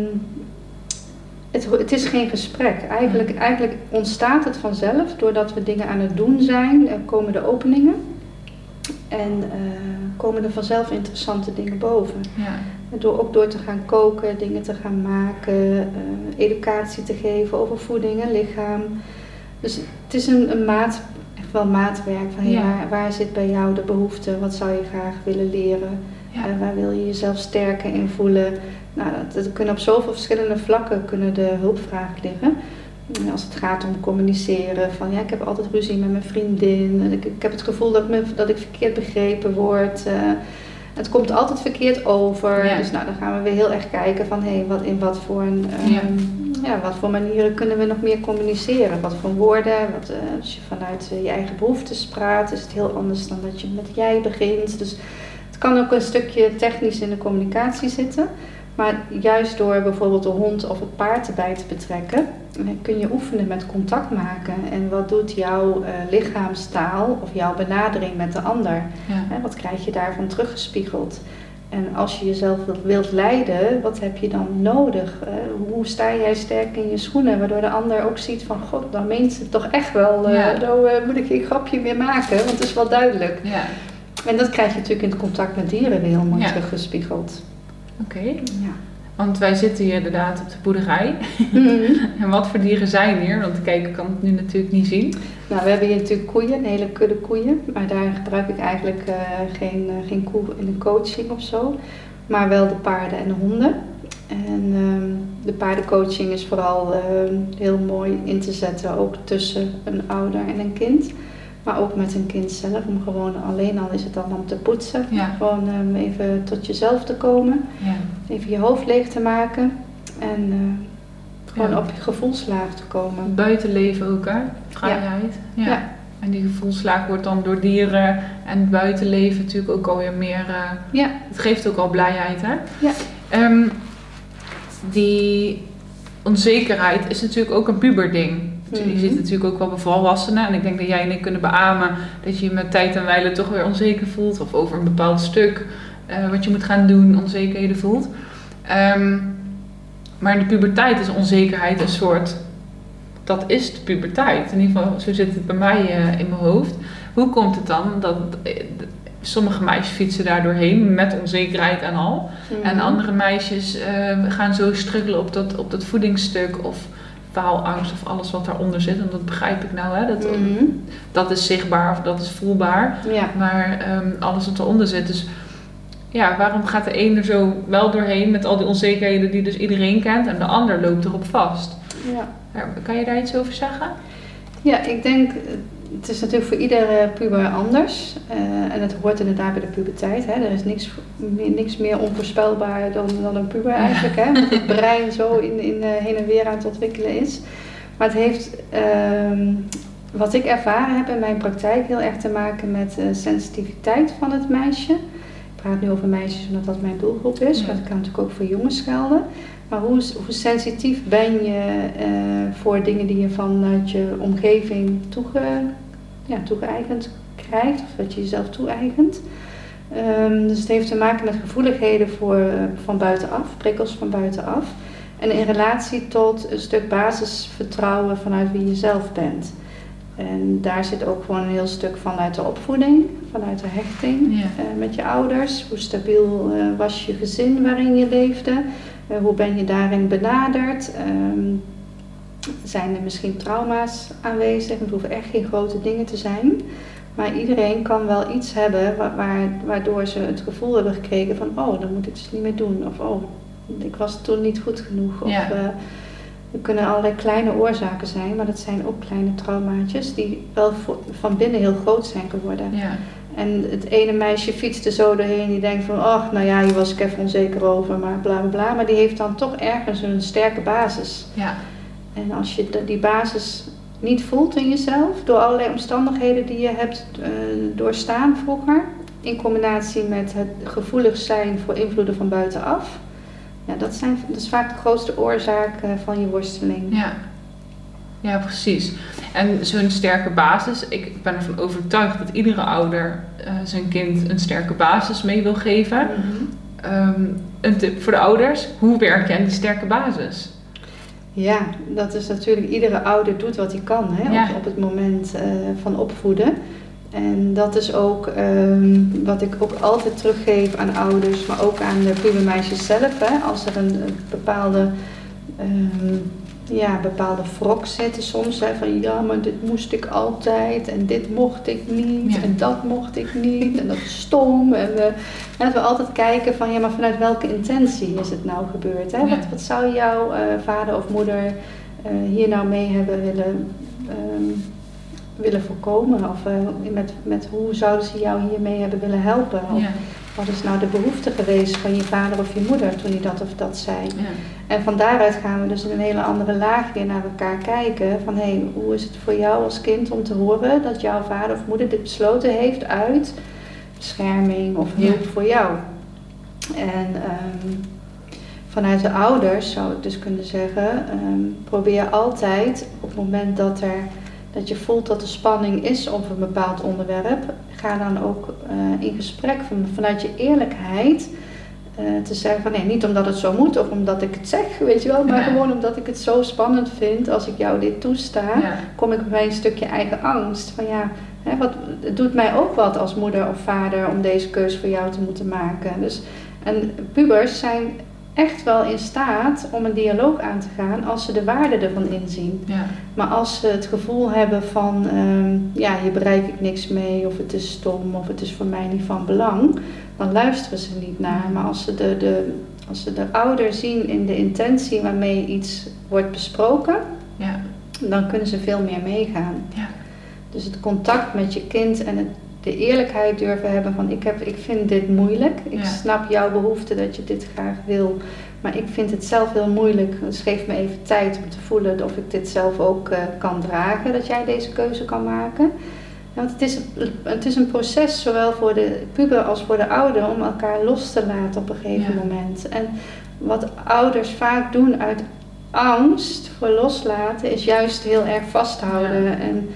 het, het is geen gesprek. Eigenlijk, eigenlijk ontstaat het vanzelf doordat we dingen aan het doen zijn. Er komen de openingen en eh, komen er vanzelf interessante dingen boven. Ja. Door, ook door te gaan koken, dingen te gaan maken, eh, educatie te geven over voeding en lichaam. Dus het is een, een maat, echt wel maatwerk van hey, Ja. waar, waar zit bij jou de behoefte, wat zou je graag willen leren, Ja. Eh, waar wil je jezelf sterker in voelen. Nou, dat, dat kunnen op zoveel verschillende vlakken kunnen de hulpvragen liggen. En Als het gaat om communiceren, van ja, ik heb altijd ruzie met mijn vriendin, en ik, ik heb het gevoel dat, me, dat ik verkeerd begrepen word. eh, het komt altijd verkeerd over. Ja. Dus nou, dan gaan we weer heel erg kijken van hé, wat, in wat voor, een, Ja. ehm, ja, wat voor manieren kunnen we nog meer communiceren? Wat voor woorden? Wat, eh, als je vanuit eh, je eigen behoeftes praat, is het heel anders dan dat je met jij begint. Dus het kan ook een stukje technisch in de communicatie zitten. Maar juist door bijvoorbeeld de hond of het paard erbij te betrekken, eh, kun je oefenen met contact maken. En wat doet jouw eh, lichaamstaal of jouw benadering met de ander? Ja. Wat krijg je daarvan teruggespiegeld? En als je jezelf wilt, leiden, wat heb je dan nodig? Eh, hoe sta jij sterk in je schoenen? Waardoor de ander ook ziet van, god, dan meent ze het toch echt wel. eh Ja. Nou eh, moet ik geen grapje meer maken, want het is wel duidelijk. Ja. En dat krijg je natuurlijk in het contact met dieren weer heel mooi Ja. teruggespiegeld. Oké. Ja. Want wij zitten hier inderdaad op de boerderij. [laughs] En wat voor dieren zijn hier? Want de kijker kan het nu natuurlijk niet zien. Nou, we hebben hier natuurlijk koeien, een hele kudde koeien. Maar daar gebruik ik eigenlijk eh, geen, eh, geen koe in een coaching of zo. Maar wel de paarden en de honden. En ehm, de paardencoaching is vooral ehm, heel mooi in te zetten, ook tussen een ouder en een kind. Maar ook met een kind zelf, om gewoon alleen al is het dan om te poetsen. Ja. Gewoon ehm, even tot jezelf te komen, Ja. even je hoofd leeg te maken. En eh, gewoon Ja. op je gevoelslaag te komen. Buitenleven ook, hè? Vrijheid. Ja. Ja. En die gevoelslaag wordt dan door dieren en het buitenleven natuurlijk ook alweer meer... eh, Ja, het geeft ook al blijheid, hè? Ja. Ehm, die onzekerheid is natuurlijk ook een puberding. Je Mhm. ziet natuurlijk ook wel bij volwassenen. En ik denk dat jij en ik kunnen beamen dat je je met tijd en wijle toch weer onzeker voelt. Of over een bepaald stuk eh, wat je moet gaan doen, onzekerheden voelt. Ehm, maar in de puberteit is onzekerheid een soort... Dat is de puberteit. In ieder geval, zo zit het bij mij eh, in mijn hoofd. Hoe komt het dan dat... eh, Sommige meisjes fietsen daar doorheen met onzekerheid en al. En Mhm. andere meisjes gaan zo struggelen op dat, op dat voedingsstuk of faalangst of alles wat daaronder zit. En dat begrijp ik nou, hè? Dat, Mhm. dat is zichtbaar of dat is voelbaar. Ja, Maar ehm, alles wat eronder zit. Dus ja, waarom gaat de een er zo wel doorheen met al die onzekerheden die dus iedereen kent en de ander loopt erop vast? Ja. Kan je daar iets over zeggen? Ja, ik denk, het is natuurlijk voor iedere puber anders. Uh, en het hoort inderdaad bij de puberteit. Hè. Er is niks, niks meer onvoorspelbaar dan, dan een puber eigenlijk. Hè. Dat het brein zo in, in, heen en weer aan het ontwikkelen is. Maar het heeft, uh, wat ik ervaren heb in mijn praktijk, heel erg te maken met de sensitiviteit van het meisje. Ik praat nu over meisjes omdat dat mijn doelgroep is, ja. maar dat kan natuurlijk ook voor jongens gelden. Maar hoe, hoe sensitief ben je uh, voor dingen die je vanuit je omgeving toege, ja, toegeëigend krijgt, of dat je jezelf toe-eigent? Um, dus het heeft te maken met gevoeligheden voor, uh, van buitenaf, prikkels van buitenaf. En in relatie tot een stuk basisvertrouwen vanuit wie je zelf bent. En daar zit ook gewoon een heel stuk vanuit de opvoeding, vanuit de hechting Ja. eh, met je ouders. Hoe stabiel eh, was je gezin waarin je leefde? Eh, hoe ben je daarin benaderd? Ehm, zijn er misschien trauma's aanwezig? Het hoeven echt geen grote dingen te zijn. Maar iedereen kan wel iets hebben wa- waar, waardoor ze het gevoel hebben gekregen van... oh, dat moet ik dus niet meer doen. Of oh, ik was toen niet goed genoeg. Of, Ja. eh, er kunnen allerlei kleine oorzaken zijn, maar dat zijn ook kleine traumaatjes die wel van binnen heel groot zijn geworden. Ja. En het ene meisje fietste zo doorheen, die denkt van, ach, nou ja, hier was ik even onzeker over, maar bla bla bla. Maar die heeft dan toch ergens een sterke basis. Ja. En als je die basis niet voelt in jezelf, door allerlei omstandigheden die je hebt eh, doorstaan vroeger, in combinatie met het gevoelig zijn voor invloeden van buitenaf, ja, dat, zijn, dat is vaak de grootste oorzaak eh, van je worsteling. Ja. Ja, precies. En zo'n sterke basis, ik ben ervan overtuigd dat iedere ouder eh, zijn kind een sterke basis mee wil geven. Mhm. Ehm, een tip voor de ouders, hoe werk je aan die sterke basis? Ja, dat is natuurlijk, iedere ouder doet wat hij kan hè, Ja. op, op het moment eh, van opvoeden. En dat is ook ehm, wat ik ook altijd teruggeef aan ouders, maar ook aan de pubermeisjes zelf. Hè, als er een, een bepaalde, ehm, ja, bepaalde wrok zitten soms. Hè, van ja, maar dit moest ik altijd en dit mocht ik niet Ja. en dat mocht ik niet en dat is stom. En, eh, en dat we altijd kijken van ja, maar vanuit welke intentie is het nou gebeurd? Hè? Ja. Wat, wat zou jouw eh, vader of moeder eh, hier nou mee hebben willen, ehm, willen voorkomen? Of eh, met, met hoe zouden ze jou hiermee hebben willen helpen? Of Ja. Wat is nou de behoefte geweest van je vader of je moeder toen hij dat of dat zei? Ja. En van daaruit gaan we dus in een hele andere laag weer naar elkaar kijken. Van hé, hey, hoe is het voor jou als kind om te horen dat jouw vader of moeder dit besloten heeft uit bescherming of hulp Ja. voor jou? En ehm, vanuit de ouders zou ik dus kunnen zeggen, ehm, probeer altijd op het moment dat, er, dat je voelt dat er spanning is over een bepaald onderwerp, ga dan ook eh, in gesprek van, vanuit je eerlijkheid. eh, te zeggen van nee, niet omdat het zo moet of omdat ik het zeg, weet je wel, maar Ja. gewoon omdat ik het zo spannend vind als ik jou dit toesta, Ja. kom ik bij een stukje eigen angst. Van ja, hè, wat, het doet mij ook wat als moeder of vader om deze keuze voor jou te moeten maken. Dus, en pubers zijn echt wel in staat om een dialoog aan te gaan als ze de waarde ervan inzien. Ja. Maar als ze het gevoel hebben van, ehm, ja, hier bereik ik niks mee, of het is stom, of het is voor mij niet van belang, dan luisteren ze niet naar. Maar als ze de, de, als ze de ouder zien in de intentie waarmee iets wordt besproken, Ja. dan kunnen ze veel meer meegaan. Ja. Dus het contact met je kind en het, de eerlijkheid durven hebben van ik, heb, ik vind dit moeilijk. Ik Ja. snap jouw behoefte dat je dit graag wil. Maar ik vind het zelf heel moeilijk. Dus geef me even tijd om te voelen of ik dit zelf ook eh, kan dragen. Dat jij deze keuze kan maken. Want het is, het is een proces, zowel voor de puber als voor de ouder, om elkaar los te laten op een gegeven Ja. moment. En wat ouders vaak doen uit angst voor loslaten, is juist heel erg vasthouden. En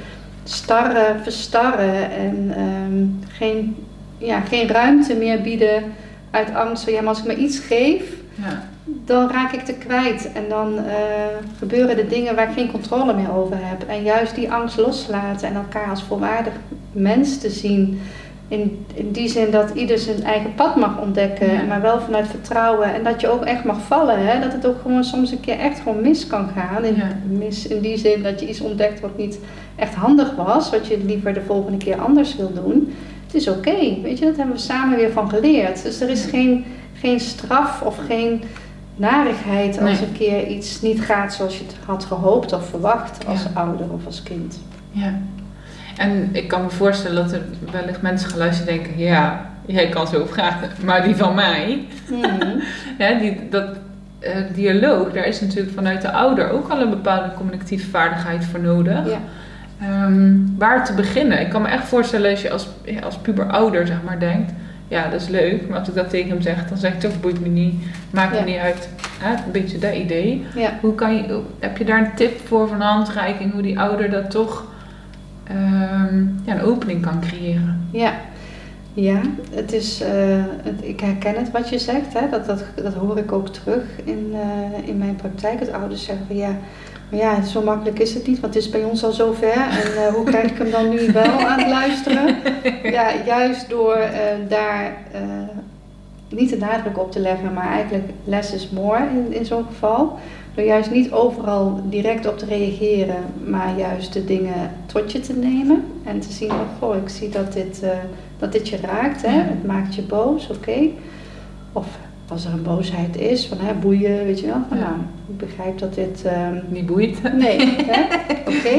starren, verstarren en ehm, geen, ja, geen ruimte meer bieden uit angst van ja, maar als ik me iets geef, Ja. dan raak ik te kwijt. En dan eh, gebeuren de dingen waar ik geen controle meer over heb. En juist die angst loslaten en elkaar als volwaardig mens te zien. In, in die zin dat ieder zijn eigen pad mag ontdekken, Ja. maar wel vanuit vertrouwen. En dat je ook echt mag vallen. Hè? Dat het ook gewoon soms een keer echt gewoon mis kan gaan. In, Ja. mis in die zin dat je iets ontdekt wat niet echt handig was. Wat je liever de volgende keer anders wil doen. Het is oké, weet je, dat hebben we samen weer van geleerd. Dus er is geen, geen straf of geen narigheid als Nee. een keer iets niet gaat zoals je het had gehoopt of verwacht als Ja. ouder of als kind. Ja. En ik kan me voorstellen dat er wellicht mensen gaan luisteren en denken, ja, jij kan zo vragen, maar die van mij, [laughs] ja, die, dat eh, dialoog, daar is natuurlijk vanuit de ouder ook al een bepaalde communicatieve vaardigheid voor nodig. Ja. Ehm, waar te beginnen? Ik kan me echt voorstellen als je als, ja, als puber ouder zeg maar denkt, ja dat is leuk, maar als ik dat tegen hem zeg, dan zeg ik toch boeit me niet, maakt me Ja. niet uit. Hè? Een beetje dat idee. Ja. Hoe kan je, heb je daar een tip voor van handreiking, hoe die ouder dat toch ehm, ja, een opening kan creëren? Ja, ja het is, eh, het, ik herken het wat je zegt. Hè? Dat, dat, dat hoor ik ook terug in, eh, in mijn praktijk. Dat ouders zeggen van ja, ja, zo makkelijk is het niet, want het is bij ons al zo ver. En eh, hoe krijg ik hem dan nu wel aan het luisteren? Ja, juist door eh, daar eh, niet de nadruk op te leggen, maar eigenlijk less is more in, in zo'n geval. Door juist niet overal direct op te reageren, maar juist de dingen tot je te nemen. En te zien, oh goh, ik zie dat dit, dat dit je raakt, hè? Het maakt je boos, oké. Of als er een boosheid is, van hè, boeien, weet je wel. Van, Ja. Nou, ik begrijp dat dit... ehm, Niet boeit. Nee, [laughs] oké.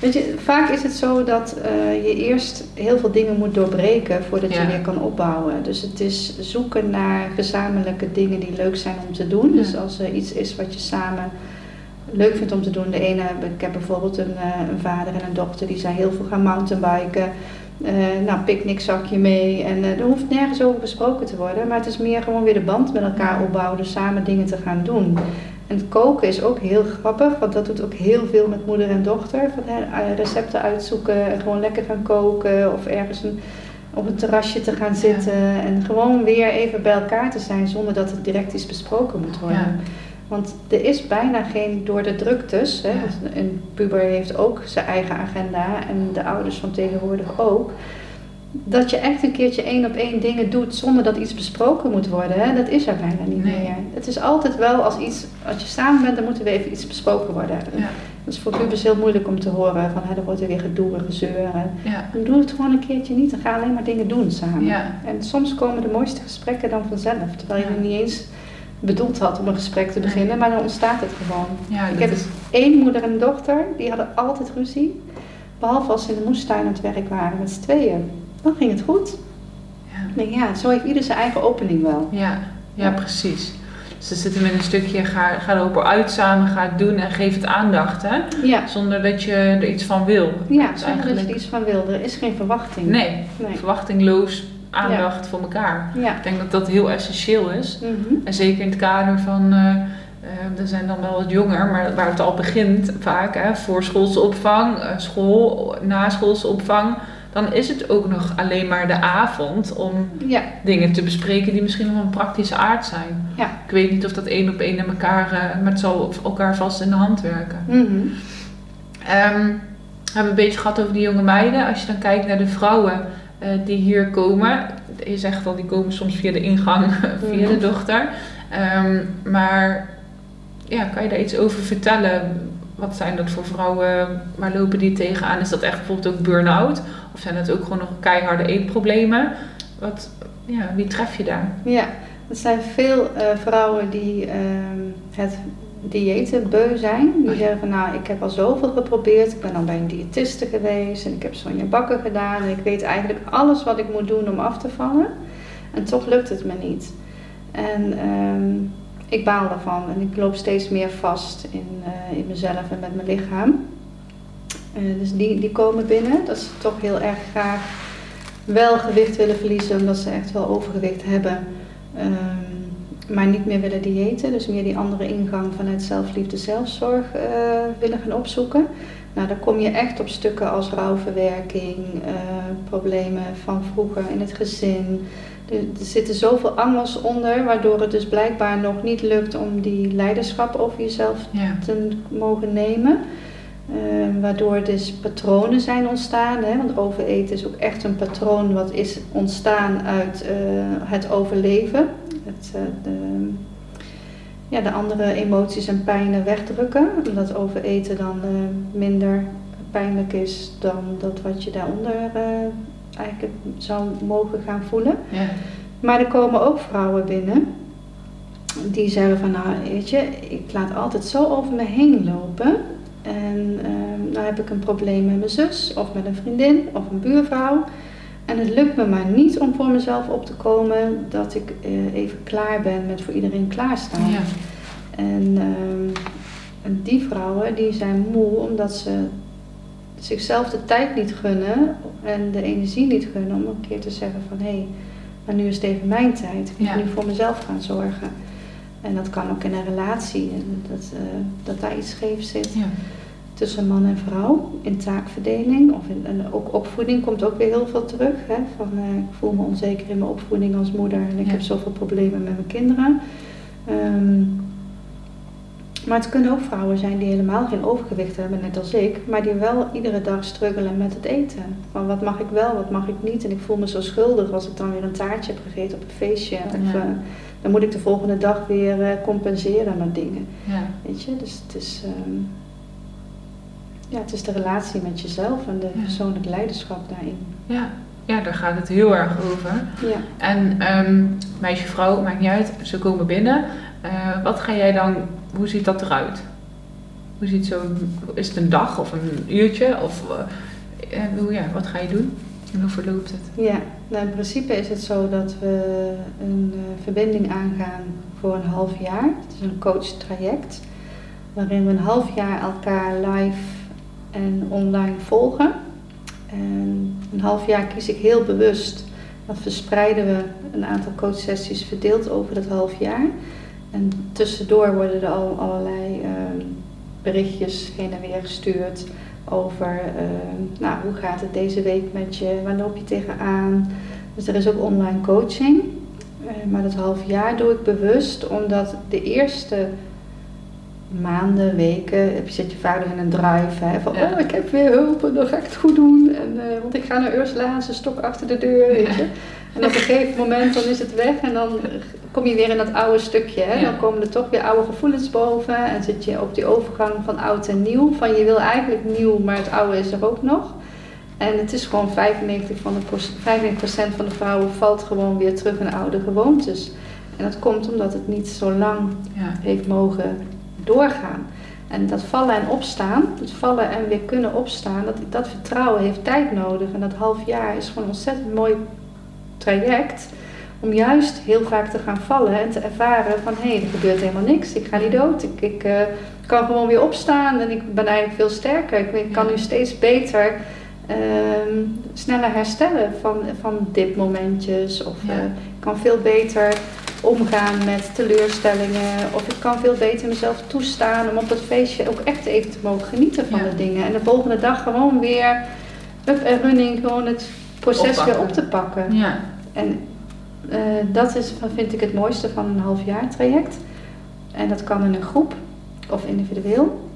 Weet je, vaak is het zo dat eh, je eerst heel veel dingen moet doorbreken voordat Ja. je weer kan opbouwen. Dus het is zoeken naar gezamenlijke dingen die leuk zijn om te doen. Ja. Dus als er iets is wat je samen leuk vindt om te doen. De ene, ik heb bijvoorbeeld een, eh, een vader en een dochter die zijn heel veel gaan mountainbiken. Eh nou, picknickzakje mee. En eh, er hoeft nergens over besproken te worden. Maar het is meer gewoon weer de band met elkaar opbouwen. Dus samen dingen te gaan doen. En het koken is ook heel grappig, want dat doet ook heel veel met moeder en dochter. Van, eh, recepten uitzoeken en gewoon lekker gaan koken of ergens een, op een terrasje te gaan zitten. En gewoon weer even bij elkaar te zijn zonder dat er direct iets besproken moet worden. Ja. Want er is bijna geen door de druktes. Hè, Ja. want een puber heeft ook zijn eigen agenda en de ouders van tegenwoordig ook. Dat je echt een keertje één op één dingen doet zonder dat iets besproken moet worden. Hè, dat is er bijna niet Nee. meer. Het is altijd wel als iets, als je samen bent, dan moet er weer even iets besproken worden. Ja. Dat is voor pubers heel moeilijk om te horen van hè, er wordt er weer gedoe en gezeur. En Ja. dan doe het gewoon een keertje niet. Dan ga alleen maar dingen doen samen. En soms komen de mooiste gesprekken dan vanzelf. Terwijl je niet eens bedoeld had om een gesprek te beginnen, maar dan ontstaat het gewoon. Ja, Ik heb is, één moeder en dochter, die hadden altijd ruzie. Behalve als ze in de moestuin aan het werk waren met z'n tweeën. Dan ging het goed. ja. Denk, ja, zo heeft ieder zijn eigen opening wel. Ja, ja, precies. Dus er zit hem in een stukje, ga, ga erop uit samen, ga het doen en geef het aandacht, hè? Ja, Zonder dat je er iets van wil. ja zonder dat je er iets van wil. Er is geen verwachting. Nee, Nee. verwachtingloos aandacht voor elkaar. Ja. Ik denk dat dat heel essentieel is. Mhm. En zeker in het kader van, eh, er zijn dan wel wat jonger, maar waar het al begint vaak, hè, voor schoolse opvang, eh, school, naschoolse opvang, dan is het ook nog alleen maar de avond om Ja, dingen te bespreken die misschien van praktische aard zijn. Ja. Ik weet niet of dat één op één in elkaar, maar het zal elkaar vast in de hand werken. Ehm, we hebben een beetje gehad over die jonge meiden. Als je dan kijkt naar de vrouwen eh, die hier komen. Je zegt al, die komen soms via de ingang, [laughs] via de Mhm. dochter. Ehm, maar ja, kan je daar iets over vertellen? Wat zijn dat voor vrouwen? Waar lopen die tegenaan? Is dat echt bijvoorbeeld ook burn-out? Of zijn dat ook gewoon nog keiharde eetproblemen? Wat, ja, wie tref je daar? Ja, er zijn veel eh, vrouwen die ehm, het diëten beu zijn. Die Oh ja. zeggen van nou, ik heb al zoveel geprobeerd. Ik ben al bij een diëtiste geweest en ik heb Sonja Bakker gedaan. En ik weet eigenlijk alles wat ik moet doen om af te vallen. En toch lukt het me niet. En ehm, ik baal daarvan en ik loop steeds meer vast in, eh, in mezelf en met mijn lichaam. Eh, dus die, die komen binnen. Dat ze toch heel erg graag wel gewicht willen verliezen, omdat ze echt wel overgewicht hebben. Ehm, maar niet meer willen diëten. Dus meer die andere ingang vanuit zelfliefde, zelfzorg eh, willen gaan opzoeken. Nou, dan kom je echt op stukken als rouwverwerking, eh, problemen van vroeger in het gezin. Er, er zitten zoveel angels onder, waardoor het dus blijkbaar nog niet lukt om die leiderschap over jezelf Ja, te mogen nemen. Eh, waardoor dus patronen zijn ontstaan. Hè? Want overeten is ook echt een patroon wat is ontstaan uit eh, het overleven. De, ja, de andere emoties en pijnen wegdrukken. Omdat overeten dan eh, minder pijnlijk is dan dat wat je daaronder eh, eigenlijk zou mogen gaan voelen. ja, Maar er komen ook vrouwen binnen die zeiden van, nou weet je, ik laat altijd zo over me heen lopen. En uh, dan heb ik een probleem met mijn zus, of met een vriendin, of een buurvrouw. En het lukt me maar niet om voor mezelf op te komen dat ik uh, even klaar ben met voor iedereen klaarstaan. Ja. En, uh, en die vrouwen die zijn moe omdat ze zichzelf de tijd niet gunnen en de energie niet gunnen om een keer te zeggen van hé, hey, maar nu is het even mijn tijd. Ik moet nu voor mezelf gaan zorgen. En dat kan ook in een relatie, dat, uh, dat daar iets scheef zit. Ja. Tussen man en vrouw in taakverdeling of in, en ook opvoeding komt ook weer heel veel terug. Hè? Van, uh, ik voel me onzeker in mijn opvoeding als moeder en ik heb zoveel problemen met mijn kinderen. Um, maar het kunnen ook vrouwen zijn die helemaal geen overgewicht hebben, net als ik, maar die wel iedere dag struggelen met het eten. Van wat mag ik wel, wat mag ik niet. En ik voel me zo schuldig als ik dan weer een taartje heb gegeten op een feestje. Of uh, dan moet ik de volgende dag weer uh, compenseren met dingen. Ja. Weet je, dus het is, um, ja, het is de relatie met jezelf en de ja. persoonlijk leiderschap daarin. Ja. Ja, daar gaat het heel erg over. Ja. En um, meisje, vrouw, maakt niet uit, ze komen binnen. Uh, wat ga jij dan hoe ziet dat eruit? Hoe ziet zo, is het een dag of een uurtje? Of uh, hoe, ja, wat ga je doen? En hoe verloopt het? Ja, nou in principe is het zo dat we een uh, verbinding aangaan voor een half jaar. Het is een coach traject. Waarin we een half jaar elkaar live en online volgen. En een half jaar kies ik heel bewust. Dan verspreiden we een aantal coachsessies verdeeld over dat half jaar. En tussendoor worden er al allerlei uh, berichtjes heen en weer gestuurd over uh, nou, hoe gaat het deze week met je, waar loop je tegenaan. Dus er is ook online coaching. Uh, maar dat half jaar doe ik bewust omdat de eerste maanden, weken, zit je vader in een drive. Hè, van oh, ik heb weer hulp en dan ga ik het goed doen. En, uh, want ik ga naar Ursula ze stok achter de deur. Weet je. En op een gegeven moment dan is het weg en dan kom je weer in dat oude stukje. Hè? Dan komen er toch weer oude gevoelens boven en zit je op die overgang van oud en nieuw. Van je wil eigenlijk nieuw, maar het oude is er ook nog. En het is gewoon 95%, van de, 95% van de vrouwen valt gewoon weer terug in oude gewoontes. En dat komt omdat het niet zo lang ja. heeft mogen doorgaan. En dat vallen en opstaan, het vallen en weer kunnen opstaan, dat, dat vertrouwen heeft tijd nodig. En dat half jaar is gewoon een ontzettend mooi traject om juist heel vaak te gaan vallen en te ervaren van hé, hey, er gebeurt helemaal niks, ik ga niet dood, ik, ik uh, kan gewoon weer opstaan en ik ben eigenlijk veel sterker. Ik, ik kan nu steeds beter uh, sneller herstellen van, van dipmomentjes of ja. uh, ik kan veel beter omgaan met teleurstellingen of ik kan veel beter mezelf toestaan om op dat feestje ook echt even te mogen genieten van ja. de dingen en de volgende dag gewoon weer up en running gewoon het proces weer op te pakken. Ja. En uh, dat is, vind ik het mooiste van een half jaar traject. En dat kan in een groep of individueel.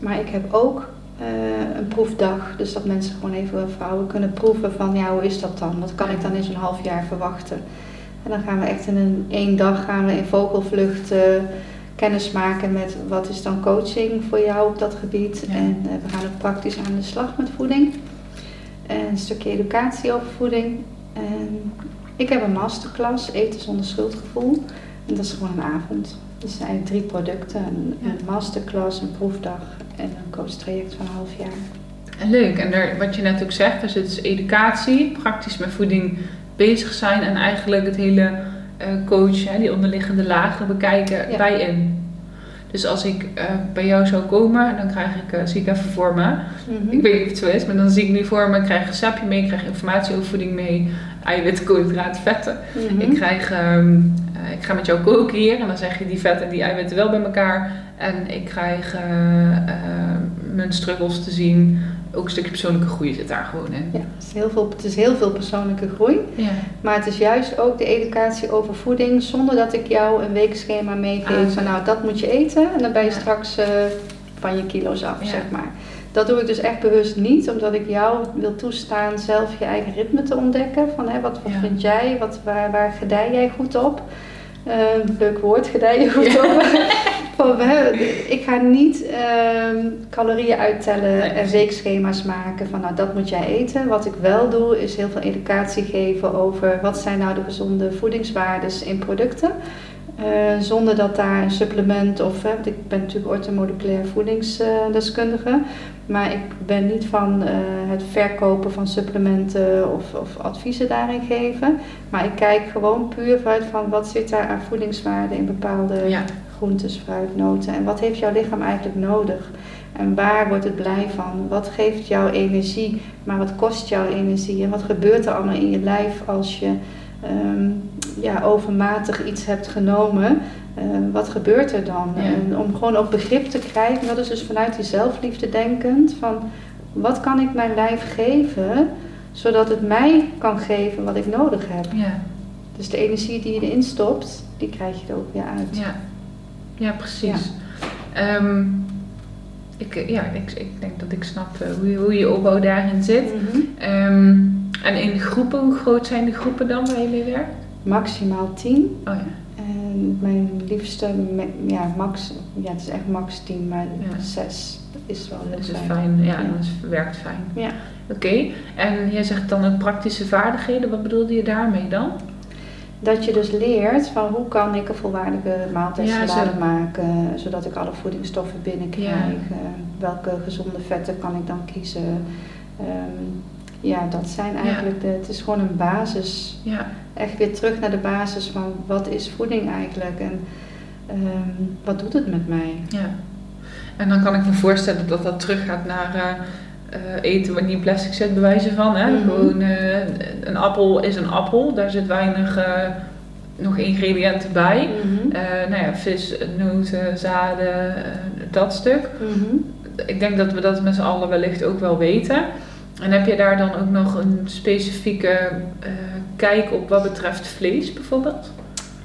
Maar ik heb ook uh, een proefdag. Dus dat mensen gewoon even vrouwen kunnen proeven van ja, hoe is dat dan? Wat kan ik dan in zo'n half jaar verwachten? En dan gaan we echt in een één dag gaan we in vogelvlucht uh, kennis maken met wat is dan coaching voor jou op dat gebied. Ja. En uh, we gaan ook praktisch aan de slag met voeding. En een stukje educatie over voeding. En ik heb een masterclass, Eten zonder schuldgevoel. En dat is gewoon een avond. Dus er zijn drie producten. Een, ja. een masterclass, een proefdag en een coachtraject van een half jaar. Leuk. En er, wat je net ook zegt, er zit dus educatie, praktisch met voeding bezig zijn en eigenlijk het hele uh, coach, hè, die onderliggende lagen bekijken ja. bij in. Dus als ik uh, bij jou zou komen, dan krijg ik, uh, zie ik even voor me. Mm -hmm. Ik weet niet of het zo is, maar dan zie ik nu voor me, ik krijg een sapje mee, ik krijg informatie over voeding mee, eiwitten, koolhydraten, vetten. Mm -hmm. Ik krijg, um, uh, ik ga met jou koken hier en dan zeg je die vetten en die eiwitten wel bij elkaar. En ik krijg mijn struggles te zien, ook een stukje persoonlijke groei zit daar gewoon in. Ja, het is heel veel, het is heel veel persoonlijke groei. Ja. Maar het is juist ook de educatie over voeding zonder dat ik jou een weekschema meegeef ah, van nou dat moet je eten en dan ben je ja. straks uh, van je kilo's af, ja. zeg maar. Dat doe ik dus echt bewust niet, omdat ik jou wil toestaan zelf je eigen ritme te ontdekken. Van hè, wat, wat vind jij, wat, waar, waar gedij jij goed op? Uh, leuk woord, gedij je goed. Van, ik ga niet uh, calorieën uittellen nee. en weekschema's maken van nou dat moet jij eten. Wat ik wel doe is heel veel educatie geven over wat zijn nou de gezonde voedingswaardes in producten. Eh, zonder dat daar een supplement of, hè, want ik ben natuurlijk orthomoleculair voedingsdeskundige, maar ik ben niet van eh, het verkopen van supplementen of, of adviezen daarin geven. Maar ik kijk gewoon puur vanuit van wat zit daar aan voedingswaarde in bepaalde Ja. groentes, fruit, noten. En wat heeft jouw lichaam eigenlijk nodig? En waar wordt het blij van? Wat geeft jou energie? Maar wat kost jou energie? En wat gebeurt er allemaal in je lijf als je ehm, ja, overmatig iets hebt genomen? Eh, wat gebeurt er dan? Ja. En om gewoon ook begrip te krijgen, dat is dus vanuit die zelfliefde denkend, van wat kan ik mijn lijf geven, zodat het mij kan geven wat ik nodig heb. Ja. Dus de energie die je erin stopt, die krijg je er ook weer uit. Ja, ja precies. Ehm, ik, ja, ik, ik denk dat ik snap eh, hoe, je, hoe je opbouw daarin zit. Mhm. Ehm, en in groepen, hoe groot zijn de groepen dan waar je mee werkt? Maximaal 10. Oh ja, En mijn liefste, ja, max, ja, het is echt max 10, maar Ja. 6 is wel heel dat is fijn. Ja, Ja. dat werkt fijn. Ja. Oké, en jij zegt dan ook praktische vaardigheden. Wat bedoelde je daarmee dan? Dat je dus leert van hoe kan ik een volwaardige maaltijdsalade Ja, zo. maken, zodat ik alle voedingsstoffen binnenkrijg. Ja. Eh, welke gezonde vetten kan ik dan kiezen? Ehm, ja, dat zijn eigenlijk de, het is gewoon een basis. Ja, Echt weer terug naar de basis van wat is voeding eigenlijk en ehm, wat doet het met mij? ja. En dan kan ik me voorstellen dat dat teruggaat naar eh, eh, eten wat niet in plastic zit, bij wijze van. Hè? Mhm. Gewoon, eh, een appel is een appel. Daar zit weinig nog ingrediënten bij. Mhm. Nou ja, vis, noten, zaden, dat stuk. Mhm. Ik denk dat we dat met z'n allen wellicht ook wel weten. En heb je daar dan ook nog een specifieke eh, kijk op wat betreft vlees bijvoorbeeld?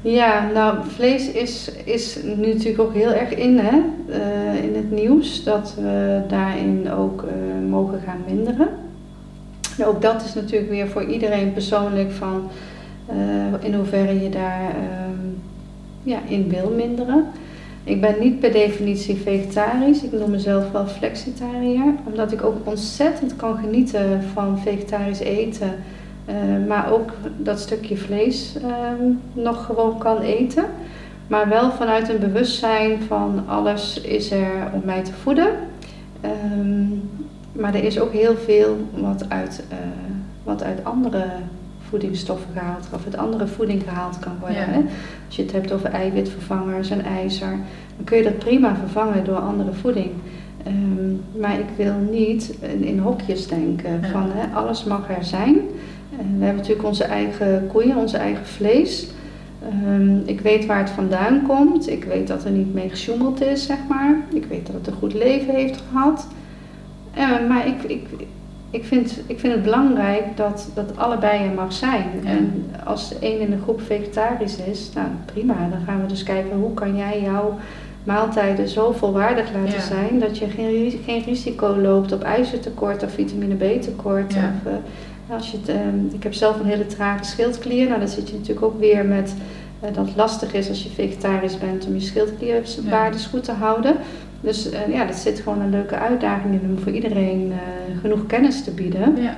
Ja, nou, vlees is, is nu natuurlijk ook heel erg in, hè, eh, in het nieuws, dat we daarin ook eh, mogen gaan minderen. Nou, ook dat is natuurlijk weer voor iedereen persoonlijk van in hoeverre je daar ehm, ja, in wil minderen. Ik ben niet per definitie vegetarisch, ik noem mezelf wel flexitariër, omdat ik ook ontzettend kan genieten van vegetarisch eten. Eh, maar ook dat stukje vlees ehm, nog gewoon kan eten. Maar wel vanuit een bewustzijn van alles is er om mij te voeden. Ehm, maar er is ook heel veel wat uit, eh, wat uit andere voedingsstoffen gehaald, of uit andere voeding gehaald kan worden. Ja. Hè? Als je het hebt over eiwitvervangers en ijzer, dan kun je dat prima vervangen door andere voeding. Ehm, maar ik wil niet in, in hokjes denken Ja. van hè, alles mag er zijn. Eh, we hebben natuurlijk onze eigen koeien, onze eigen vlees. Ehm, ik weet waar het vandaan komt. Ik weet dat er niet mee gesjoemeld is, zeg maar. Ik weet dat het een goed leven heeft gehad. Eh, maar ik, ik, ik, vind, ik vind het belangrijk dat, dat allebei er mag zijn. Ja. En als de een in de groep vegetarisch is, nou prima. Dan gaan we dus kijken hoe kan jij jouw maaltijden zo volwaardig laten Ja. zijn dat je geen, geen risico loopt op ijzertekort of vitamine B tekort. Ja. Of, eh, als je het, ehm, ik heb zelf een hele trage schildklier. Nou, dan zit je natuurlijk ook weer met eh, dat het lastig is als je vegetarisch bent om je schildklierwaardes goed te houden. Dus eh, ja, dat zit gewoon een leuke uitdaging in om voor iedereen eh, genoeg kennis te bieden. Ja,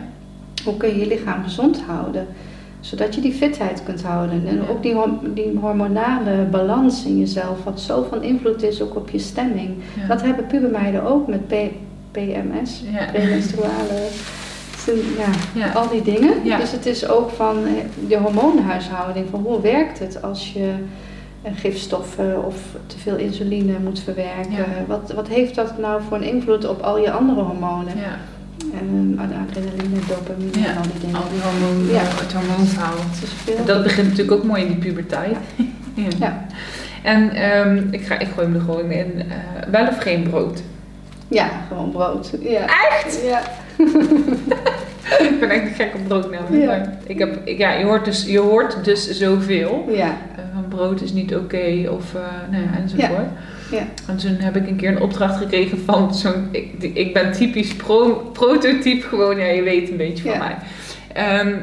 Hoe kun je je lichaam gezond houden? Zodat je die fitheid kunt houden. En Ja. ook die, hor- die hormonale balans in jezelf, wat zo van invloed is ook op je stemming. ja. Dat hebben pubermeiden ook met P- PMS, Ja. [laughs] premenstruale, ja, Ja. al die dingen. Dus het is ook van eh, je hormoonhuishouding, van hoe werkt het als je eh, gifstoffen of te veel insuline moet verwerken. Ja. Wat, wat heeft dat nou voor een invloed op al je andere hormonen? ja. Ehm, adrenaline, dopamine Ja, en al die dingen. Al die hormoon, Ja. het hormoonverhaal. Dat begint natuurlijk ook mooi in die puberteit. [laughs] ja. Ja. En ehm, ik, ga, ik gooi hem er gewoon in. eh, wel of geen brood? Ja, gewoon brood. Ja. Echt? Ja. [laughs] ik ben echt gek op brood namelijk. Ja. maar Ik heb, ik, ja, je, hoort dus, je hoort dus zoveel. Ja. Van brood is niet oké of eh nou ja, enzovoort. Ja. En toen heb ik een keer een opdracht gekregen van zo'n... Ik, ik ben typisch pro, prototype gewoon, ja je weet een beetje van mij. Ehm,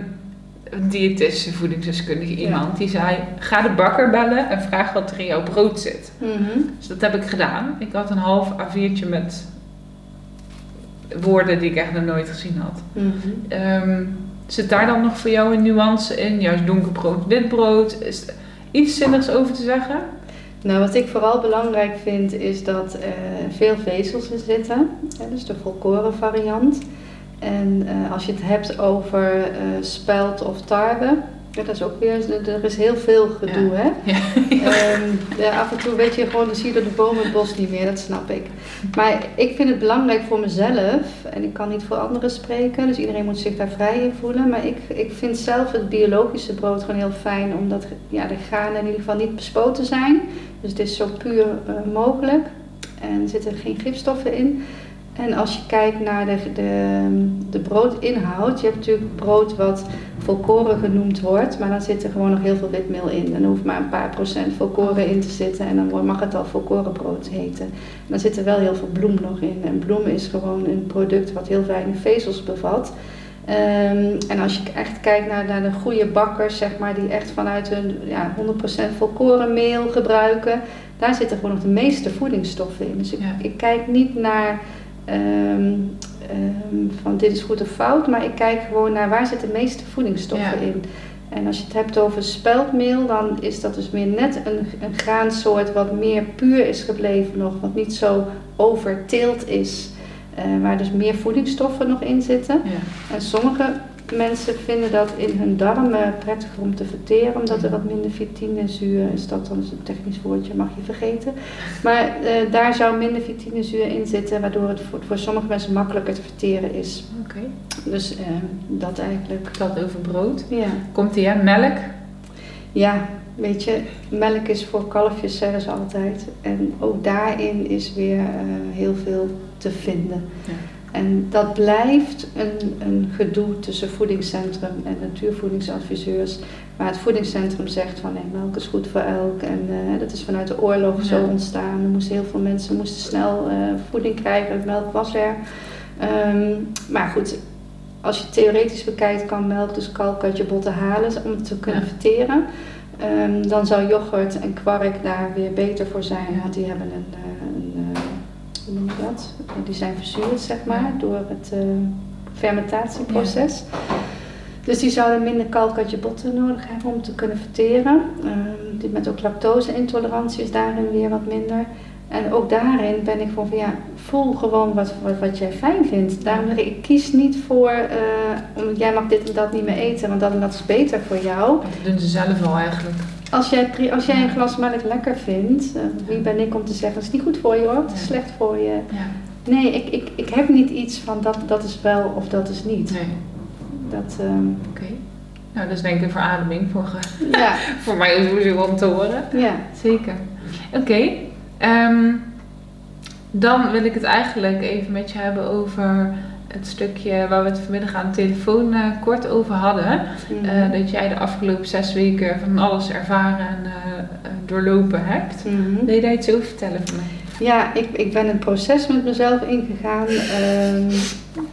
een diëtist, voedingsdeskundige iemand, die zei... Ga de bakker bellen en vraag wat er in jouw brood zit. Mhm. Dus dat heb ik gedaan. Ik had een half A4'tje met woorden die ik echt nog nooit gezien had. Ehm, zit daar dan nog voor jou een nuance in? Juist donkerbrood, wit brood? Is, iets zinnigs over te zeggen? Nou, wat ik vooral belangrijk vind is dat er veel vezels in zitten. Hè, dus de volkoren variant. En uh, als je het hebt over uh, spelt of tarwe, ja, dat is ook weer, er is heel veel gedoe, ja. hè? [laughs] Ja. Um, ja, af en toe weet je gewoon, dan zie je door de bomen het bos niet meer, dat snap ik. Maar ik vind het belangrijk voor mezelf, en ik kan niet voor anderen spreken, dus iedereen moet zich daar vrij in voelen. Maar ik, ik vind zelf het biologische brood gewoon heel fijn, omdat ja, de granen in ieder geval niet bespoten zijn. Dus het is zo puur uh, mogelijk en er zitten geen gifstoffen in. En als je kijkt naar de, de, de broodinhoud, je hebt natuurlijk brood wat volkoren genoemd wordt, maar dan zit er gewoon nog heel veel witmeel in. Dan hoeft maar een paar procent volkoren in te zitten en dan mag het al volkorenbrood heten. En dan zit er wel heel veel bloem nog in. En bloem is gewoon een product wat heel weinig vezels bevat. Um, en als je echt kijkt naar, naar de goede bakkers, zeg maar, die echt vanuit hun ja, 100% volkorenmeel gebruiken, daar zitten gewoon nog de meeste voedingsstoffen in. Dus ik, ja. ik kijk niet naar Um, um, van dit is goed of fout, maar ik kijk gewoon naar waar zitten de meeste voedingsstoffen ja. in. En als je het hebt over speldmeel, dan is dat dus meer net een, een graansoort wat meer puur is gebleven nog, wat niet zo overteeld is, uh, waar dus meer voedingsstoffen nog in zitten. Ja. En sommige mensen vinden dat in hun darmen prettiger om te verteren, omdat er wat minder vitinezuur is. Dat dan is een technisch woordje, mag je vergeten. Maar uh, daar zou minder vitinezuur in zitten, waardoor het voor, voor sommige mensen makkelijker te verteren is. Oké. Okay. Dus uh, dat eigenlijk. Dat over brood. Ja. Komt die, hè? Melk? Ja, weet je, melk is voor kalfjes zeggen ze altijd. En ook daarin is weer uh, heel veel te vinden. Ja. En dat blijft een, een gedoe tussen voedingscentrum en natuurvoedingsadviseurs. Waar het voedingscentrum zegt van nee, melk is goed voor elk. En uh, dat is vanuit de oorlog ja. zo ontstaan. Er moesten heel veel mensen moesten snel uh, voeding krijgen. Melk was er. Um, maar goed, als je theoretisch bekijkt kan melk dus kalk uit je botten halen om het te kunnen ja. verteren. Um, dan zou yoghurt en kwark daar weer beter voor zijn. Want die hebben een, een, dat? Die zijn verzuurd, zeg maar, door het uh, fermentatieproces. Dus die zouden minder kalk uit je botten nodig hebben om te kunnen verteren. Die met ook lactose-intolerantie is daarin weer wat minder. En ook daarin ben ik van, van ja, voel gewoon wat, wat, wat jij fijn vindt. Daarom zeg ik, ik kies niet voor, uh, om, jij mag dit en dat niet meer eten, want dat en dat is beter voor jou. Dat doen ze zelf al eigenlijk. Als jij, als jij een glas melk lekker vindt, uh, wie ben ik om te zeggen, het is niet goed voor je hoor, het is slecht voor je. Ja. Nee, ik, ik, ik heb niet iets van dat, dat is wel of dat is niet. Nee. Dat, um, Oké. Okay. Nou, dat is denk ik een verademing voor, ja. [laughs] voor mij sowieso om te horen. Ja. Zeker. Oké. Okay. Um, dan wil ik het eigenlijk even met je hebben over het stukje waar we het vanmiddag aan de telefoon uh, kort over hadden. Mm -hmm. uh, dat jij de afgelopen zes weken van alles ervaren en uh, doorlopen hebt. Mm -hmm. Wil je daar iets over vertellen voor mij? Ja, ik, ik ben een proces met mezelf ingegaan um,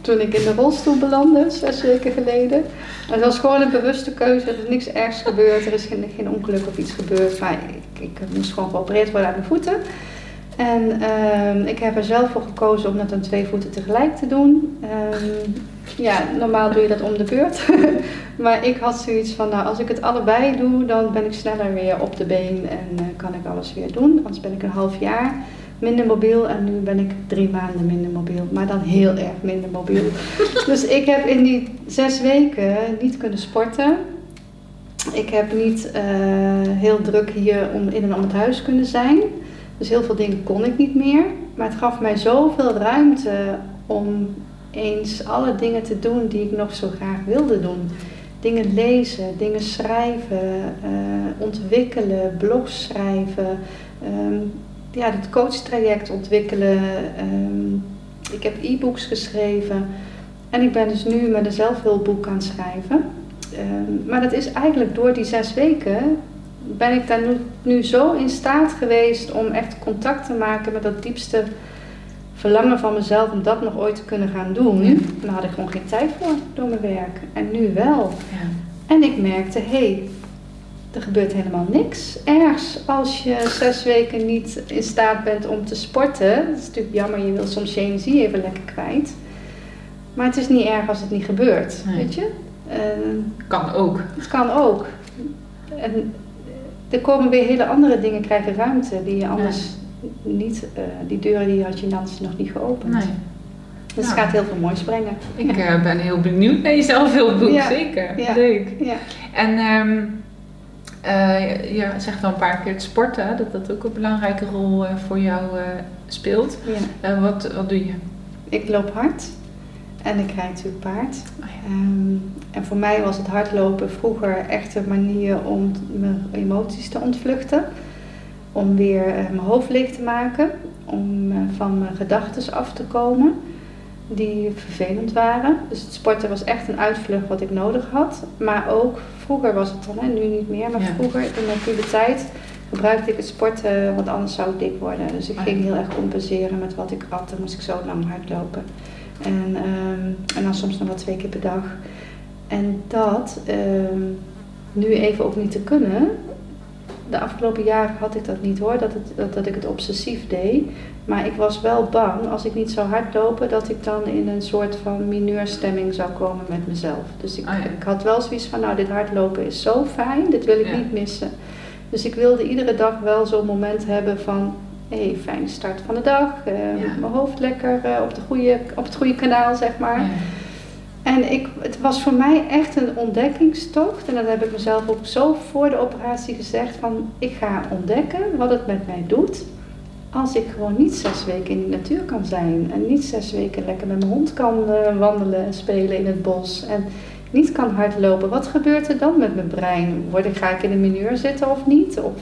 toen ik in de rolstoel belandde, zes weken geleden. Het was gewoon een bewuste keuze, er is niks ergs gebeurd, er is geen, geen ongeluk of iets gebeurd. Maar ik, ik moest gewoon geopereerd worden aan mijn voeten. En um, ik heb er zelf voor gekozen om dat aan twee voeten tegelijk te doen. Um, ja, normaal doe je dat om de beurt. [laughs] maar ik had zoiets van, nou als ik het allebei doe, dan ben ik sneller weer op de been en uh, kan ik alles weer doen. Anders ben ik een half jaar minder mobiel en nu ben ik drie maanden minder mobiel. Maar dan heel erg minder mobiel. [laughs] dus ik heb in die zes weken niet kunnen sporten. Ik heb niet uh, heel druk hier om in en om het huis kunnen zijn. Dus heel veel dingen kon ik niet meer. Maar het gaf mij zoveel ruimte om eens alle dingen te doen die ik nog zo graag wilde doen. Dingen lezen, dingen schrijven, uh, ontwikkelen, blogs schrijven. Um, ja, het coachtraject ontwikkelen. Um, ik heb e-books geschreven. En ik ben dus nu met een zelfhulpboek aan het schrijven. Um, maar dat is eigenlijk door die zes weken ben ik daar nu, nu zo in staat geweest om echt contact te maken met dat diepste verlangen van mezelf om dat nog ooit te kunnen gaan doen. Ja. Daar had ik gewoon geen tijd voor door mijn werk. En nu wel. Ja. En ik merkte, hé, hey, er gebeurt helemaal niks ergs als je zes weken niet in staat bent om te sporten. Dat is natuurlijk jammer, je wil soms je energie even lekker kwijt. Maar het is niet erg als het niet gebeurt, nee. weet je? Uh, kan ook. Het kan ook. En er komen weer hele andere dingen krijgen ruimte die je anders niet, uh, die deuren die had je anders nog niet geopend. Nee. Dus het gaat heel veel moois brengen. Ik uh, ben heel benieuwd naar jezelf heel boek, ja. zeker. Ja. Leuk. Ja. En um, uh, je zegt al een paar keer het sporten, dat dat ook een belangrijke rol voor jou speelt. Ja. wat, wat doe je? Ik loop hard. En ik rijd natuurlijk paard. Oh ja. um, en voor mij was het hardlopen vroeger echt een manier om mijn emoties te ontvluchten. Om weer uh, mijn hoofd leeg te maken. Om uh, van mijn gedachten af te komen. Die vervelend waren. Dus het sporten was echt een uitvlucht wat ik nodig had. Maar ook vroeger was het dan, hè, nu niet meer. Maar ja. vroeger in mijn puberteit gebruikte ik het sporten, want anders zou ik dik worden. Dus ik oh ging heel erg compenseren met wat ik had. Dan moest ik zo lang hardlopen. En, um, en dan soms nog wel twee keer per dag. En dat um, nu even ook niet te kunnen. De afgelopen jaren had ik dat niet hoor, dat, het, dat, dat ik het obsessief deed. Maar ik was wel bang als ik niet zou hardlopen, dat ik dan in een soort van mineurstemming zou komen met mezelf. Dus ik, oh ja. ik had wel zoiets van, nou dit hardlopen is zo fijn, dit wil ik ja. niet missen. Dus ik wilde iedere dag wel zo'n moment hebben van, hey, fijne start van de dag. Uh, ja. Mijn hoofd lekker uh, op, de goede, op het goede kanaal, zeg maar. Ja. En ik, het was voor mij echt een ontdekkingstocht. En dat heb ik mezelf ook zo voor de operatie gezegd. Van ik ga ontdekken wat het met mij doet. Als ik gewoon niet zes weken in de natuur kan zijn. En niet zes weken lekker met mijn hond kan uh, wandelen en spelen in het bos. En niet kan hardlopen. Wat gebeurt er dan met mijn brein? Word ik, ga ik in een minuur zitten of niet? Of...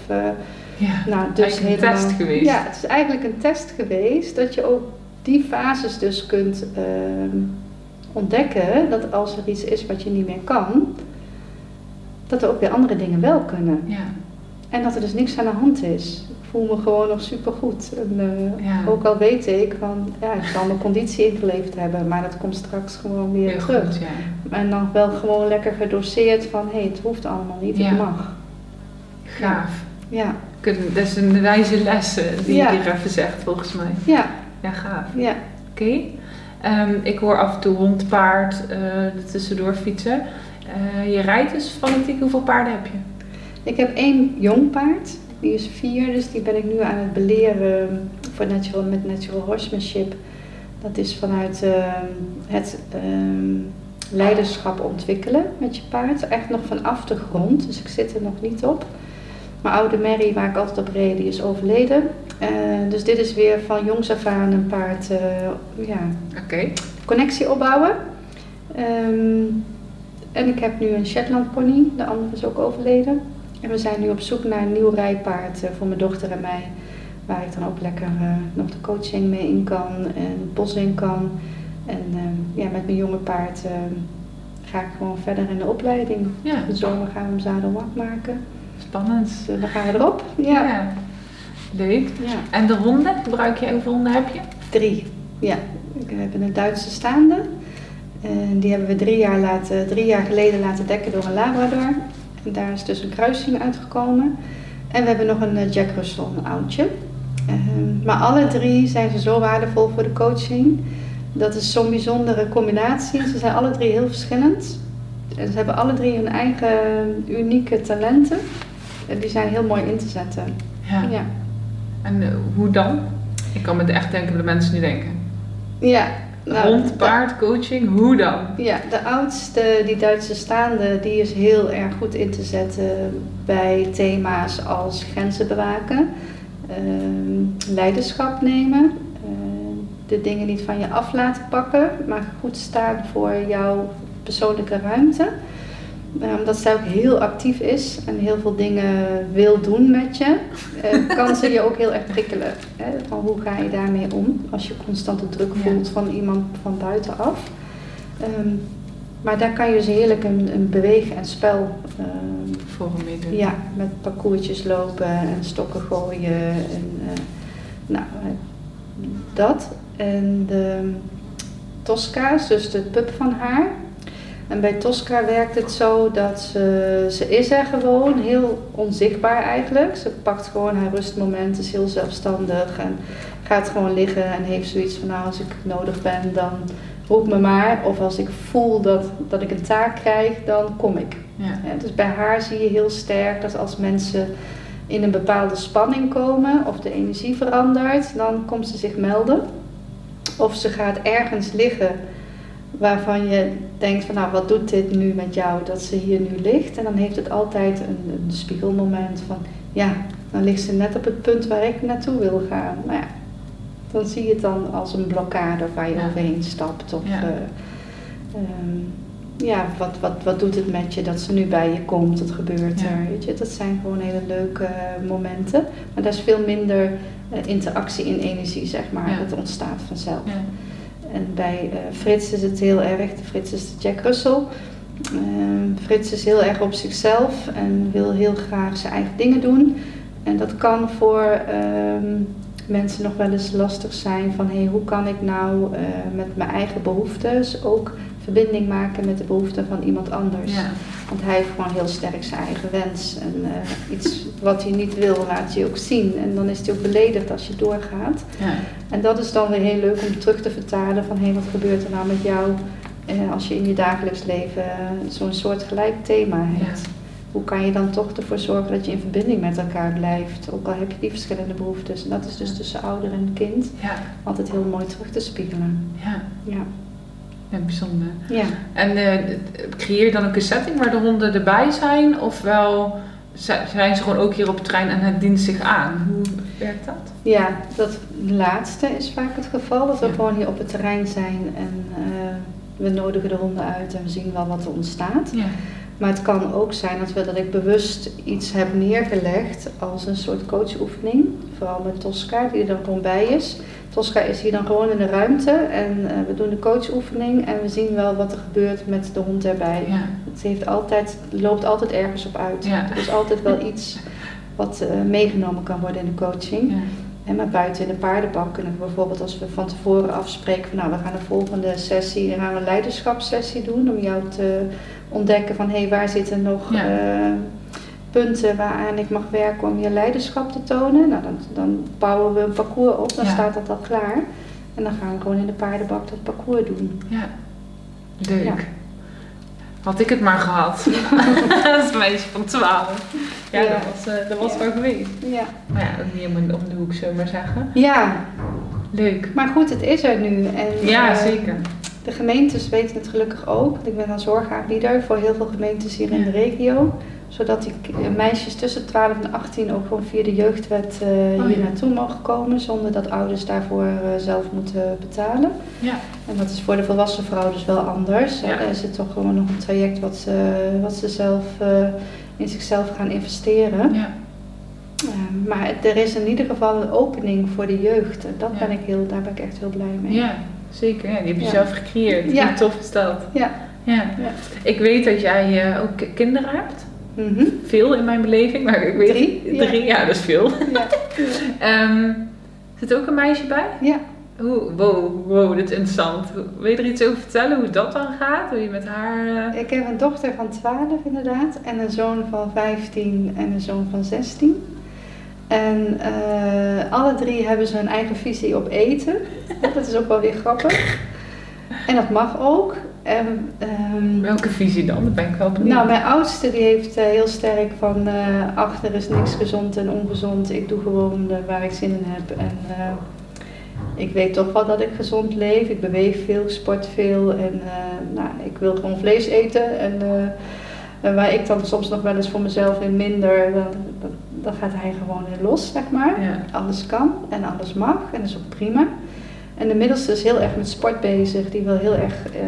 Ja, nou, dus helemaal, een test geweest. Ja, het is eigenlijk een test geweest dat je ook die fases dus kunt uh, ontdekken. Dat als er iets is wat je niet meer kan, dat er ook weer andere dingen wel kunnen. Ja. En dat er dus niks aan de hand is. Ik voel me gewoon nog super goed. uh, ja. Ook al weet ik van, ja, ik zal mijn conditie ingeleefd hebben, maar dat komt straks gewoon weer Heel terug. Goed, ja. En dan wel gewoon lekker gedoseerd van, hé, hey, het hoeft allemaal niet, het mag. Gaaf. Ja. Dat is een wijze les die ja. je hier even zegt, volgens mij. Ja. Ja, gaaf. Ja. Oké. Okay. Um, ik hoor af en toe hond, paard, uh, er tussendoor fietsen. Uh, je rijdt dus fanatiek. Hoeveel paarden heb je? Ik heb één jong paard. Die is vier, dus die ben ik nu aan het beleren voor natural, met natural horsemanship. Dat is vanuit uh, het um, leiderschap ontwikkelen met je paard. Echt nog vanaf de grond, dus ik zit er nog niet op. Mijn oude Mary, waar ik altijd op reed, die is overleden. Uh, dus dit is weer van jongs af aan een paard, uh, ja, okay. connectie opbouwen. Um, en ik heb nu een Shetland pony, de andere is ook overleden. En we zijn nu op zoek naar een nieuw rijpaard uh, voor mijn dochter en mij. Waar ik dan ook lekker nog de coaching mee in kan en het bos in kan. En ja, met mijn jonge paard ga ik gewoon verder in de opleiding. Ja. De zomer gaan we hem zadelwak maken. Spannend. Dus dan gaan we erop. Ja. ja. Leuk. Ja. En de honden, gebruik je hoeveel honden heb je? Drie. Ja. We hebben een Duitse staande. En die hebben we drie jaar, laten, drie jaar geleden laten dekken door een Labrador. En daar is dus een kruising uitgekomen. En we hebben nog een Jack Russell, een oudje. Um, maar alle drie zijn ze zo waardevol voor de coaching. Dat is zo'n bijzondere combinatie. Ze zijn alle drie heel verschillend. En ze hebben alle drie hun eigen unieke talenten. Die zijn heel mooi in te zetten. Ja. ja. En uh, hoe dan? Ik kan me echt denken wat de mensen nu denken. Ja. Nou, paard, coaching, hoe dan? Ja, de oudste, die Duitse staande, die is heel erg goed in te zetten bij thema's als grenzen bewaken, uh, leiderschap nemen, uh, de dingen niet van je af laten pakken, maar goed staan voor jouw persoonlijke ruimte. Um, dat zij ook heel actief is en heel veel dingen wil doen met je, uh, [laughs] kan ze je ook heel erg prikkelen. Hè? Van hoe ga je daarmee om als je constante druk voelt ja. van iemand van buitenaf. Um, maar daar kan je dus heerlijk een, een bewegen en spel um, voor meedoen. Ja, met parcoursjes lopen en stokken gooien. En, uh, nou, dat. En de Tosca's, dus de pup van haar, en bij Tosca werkt het zo dat ze, ze is er gewoon, heel onzichtbaar eigenlijk. Ze pakt gewoon haar rustmoment, is heel zelfstandig en gaat gewoon liggen en heeft zoiets van nou als ik nodig ben dan roep me maar. Of als ik voel dat, dat ik een taak krijg, dan kom ik. Ja. Ja, dus bij haar zie je heel sterk dat als mensen in een bepaalde spanning komen of de energie verandert, dan komt ze zich melden. Of ze gaat ergens liggen waarvan je denkt van nou wat doet dit nu met jou dat ze hier nu ligt. En dan heeft het altijd een, een spiegelmoment van ja, dan ligt ze net op het punt waar ik naartoe wil gaan. Maar ja, dan zie je het dan als een blokkade waar je Ja. overheen stapt. Of, Ja. eh, ehm, ja, wat, wat, wat doet het met je dat ze nu bij je komt? Wat gebeurt Ja. er? Weet je? Dat zijn gewoon hele leuke momenten. Maar daar is veel minder eh, interactie in energie, zeg maar. Ja. Dat ontstaat vanzelf. Ja. En bij eh, Frits is het heel erg, Frits is de Jack Russell. Ehm, Frits is heel erg op zichzelf en wil heel graag zijn eigen dingen doen. En dat kan voor ehm, mensen nog wel eens lastig zijn van hey, hoe kan ik nou eh, met mijn eigen behoeftes ook verbinding maken met de behoeften van iemand anders. Ja. Want hij heeft gewoon heel sterk zijn eigen wens. En eh, iets wat hij niet wil, laat hij ook zien. En dan is hij ook beledigd als je doorgaat. Ja. En dat is dan weer heel leuk om terug te vertalen van hé, hey, wat gebeurt er nou met jou eh, als je in je dagelijks leven eh, zo'n soort gelijk thema hebt. Hoe kan je dan toch ervoor zorgen dat je in verbinding met elkaar blijft, ook al heb je die verschillende behoeftes. En dat is dus tussen ouder en kind Ja. altijd heel mooi terug te spiegelen. Ja. Ja. Bijzonder. Ja. En eh, creëer je dan ook een setting waar de honden erbij zijn? Ofwel zi- zijn ze gewoon ook hier op het terrein en het dient zich aan? Hoe werkt dat? Ja, dat laatste is vaak het geval. Dat we Ja. gewoon hier op het terrein zijn en eh, we nodigen de honden uit en we zien wel wat er ontstaat. Ja. Maar het kan ook zijn dat, we, dat ik bewust iets heb neergelegd als een soort coachoefening. Vooral met Tosca, die er dan gewoon bij is. Tosca is hier dan gewoon in de ruimte en eh, we doen de coachoefening en we zien wel wat er gebeurt met de hond erbij. Ja. Het heeft altijd, loopt altijd ergens op uit. Ja. Er is altijd wel iets wat eh, meegenomen kan worden in de coaching. Ja. En maar buiten in de paardenbak kunnen we bijvoorbeeld als we van tevoren afspreken van nou we gaan de volgende sessie, dan gaan we een leiderschapssessie doen om jou te ontdekken van hé hey, waar zitten nog Ja. eh, punten waaraan ik mag werken om je leiderschap te tonen. Nou dan, dan bouwen we een parcours op, dan Ja. staat dat al klaar. En dan gaan we gewoon in de paardenbak dat parcours doen. ja. Leuk. Ja. Had ik het maar gehad. [laughs] dat is een meisje van 12. Ja, dat was, eh, dat was wel geweest. Ja. Maar ja, ook niet helemaal om de hoek, zullen we maar zeggen. ja, Leuk. maar goed, het is er nu. En, Ja, eh, zeker. De gemeentes weten het gelukkig ook. want Ik ben dan zorgaanbieder voor heel veel gemeentes hier in de regio. Zodat die k- meisjes tussen 12 en 18 ook gewoon via de jeugdwet eh, Oh, hier ja. naartoe mogen komen. Zonder dat ouders daarvoor eh, zelf moeten betalen. Ja. En dat is voor de volwassen vrouw dus wel anders. Ja. Er zit toch gewoon nog een traject wat ze, wat ze zelf eh, in zichzelf gaan investeren. Ja. Maar er is in ieder geval een opening voor de jeugd. Dat Ja. ben ik heel, daar ben ik echt heel blij mee. ja, zeker. Ja, die heb je Ja. zelf gecreëerd. Ja. Hoe tof is dat? Ja. Ja. Ik weet dat jij eh, ook kinderen hebt. Mhm. Veel in mijn beleving, maar ik weet Drie, ja. [laughs] Drie, ja, dat is veel. ja. [laughs] Ehm, zit ook een meisje bij? ja. Hoe, wow, wow, dit is interessant. Wil je er iets over vertellen hoe dat dan gaat? Hoe je met haar... eh, Ik heb een dochter van 12 inderdaad en een zoon van 15 en een zoon van 16. En eh, alle drie hebben ze hun eigen visie op eten. [laughs] Dat is ook wel weer grappig. En dat mag ook. En, ehm, welke visie dan? Dat ben ik wel benieuwd. nou, mijn oudste die heeft eh, heel sterk van eh achter is niks gezond en ongezond. Ik doe gewoon waar ik zin in heb. En ik weet toch wel dat ik gezond leef. Ik beweeg veel, ik sport veel en nou, ik wil gewoon vlees eten. En, en waar ik dan soms nog wel eens voor mezelf in minder, dan, dan, gaat hij gewoon in los, zeg maar. Ja. Alles kan en alles mag en dat is ook prima. En de middelste is heel erg met sport bezig. Die wil heel erg eh,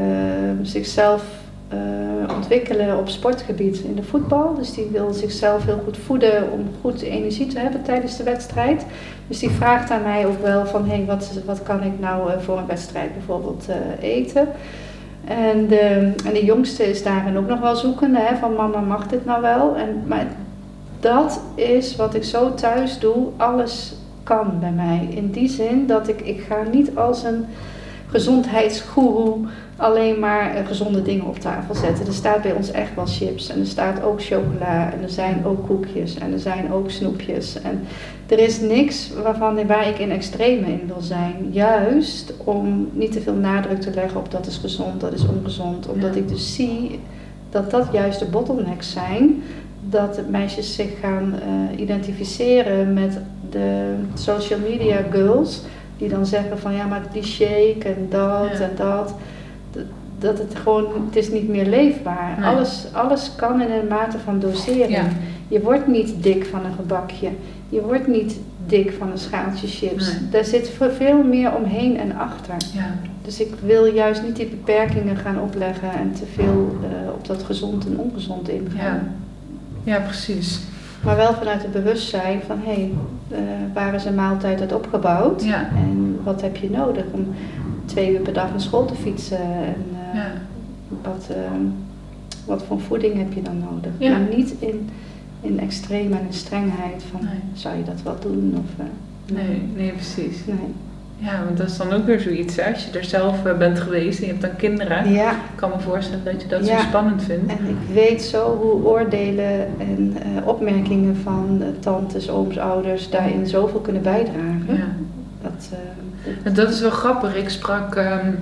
zichzelf eh, ontwikkelen op sportgebied in de voetbal. Dus die wil zichzelf heel goed voeden om goed energie te hebben tijdens de wedstrijd. Dus die vraagt aan mij ook wel van, hé, hey, wat, wat kan ik nou eh, voor een wedstrijd bijvoorbeeld eten? En de, en de jongste is daarin ook nog wel zoekende, hè, van mama mag dit nou wel? En, maar dat is wat ik zo thuis doe, alles kan bij mij. In die zin dat ik, ik ga niet als een gezondheidsgoeroe alleen maar eh, gezonde dingen op tafel zetten. Er staat bij ons echt wel chips en er staat ook chocola en er zijn ook koekjes en er zijn ook snoepjes. En er is niks waarvan, waar ik in extreme in wil zijn. Juist om niet te veel nadruk te leggen op dat is gezond, dat is ongezond. Omdat ik dus zie dat dat juist de bottlenecks zijn. Dat meisjes zich gaan uh, identificeren met de social media girls. Die dan zeggen van ja, maar die shake en dat en dat dat het gewoon, het is niet meer leefbaar. Alles, alles kan in een mate van dosering. Je wordt niet dik van een gebakje. Je wordt niet dik van een schaaltje chips. Daar zit veel meer omheen en achter. Ja. Dus ik wil juist niet die beperkingen gaan opleggen en te veel uh, op dat gezond en ongezond ingaan. Ja, precies. Maar wel vanuit het bewustzijn van hé, hey, uh, waar is een maaltijd uit opgebouwd? Ja. En wat heb je nodig om twee uur per dag naar school te fietsen? En, uh, ja. wat, ehm, wat voor voeding heb je dan nodig? Ja. Maar niet in, in extreem en in strengheid van zou je dat wel doen? Of, nee, nee, precies. Nee. Ja, want dat is dan ook weer zoiets. Als je er zelf eh, bent geweest en je hebt dan kinderen. Ja. Ik kan me voorstellen dat je dat zo spannend vindt. En ik weet zo hoe oordelen en uh, opmerkingen van uh, tantes, ooms, ouders daarin zoveel kunnen bijdragen. Ja. Dat, dat is wel grappig. Ik sprak... Um,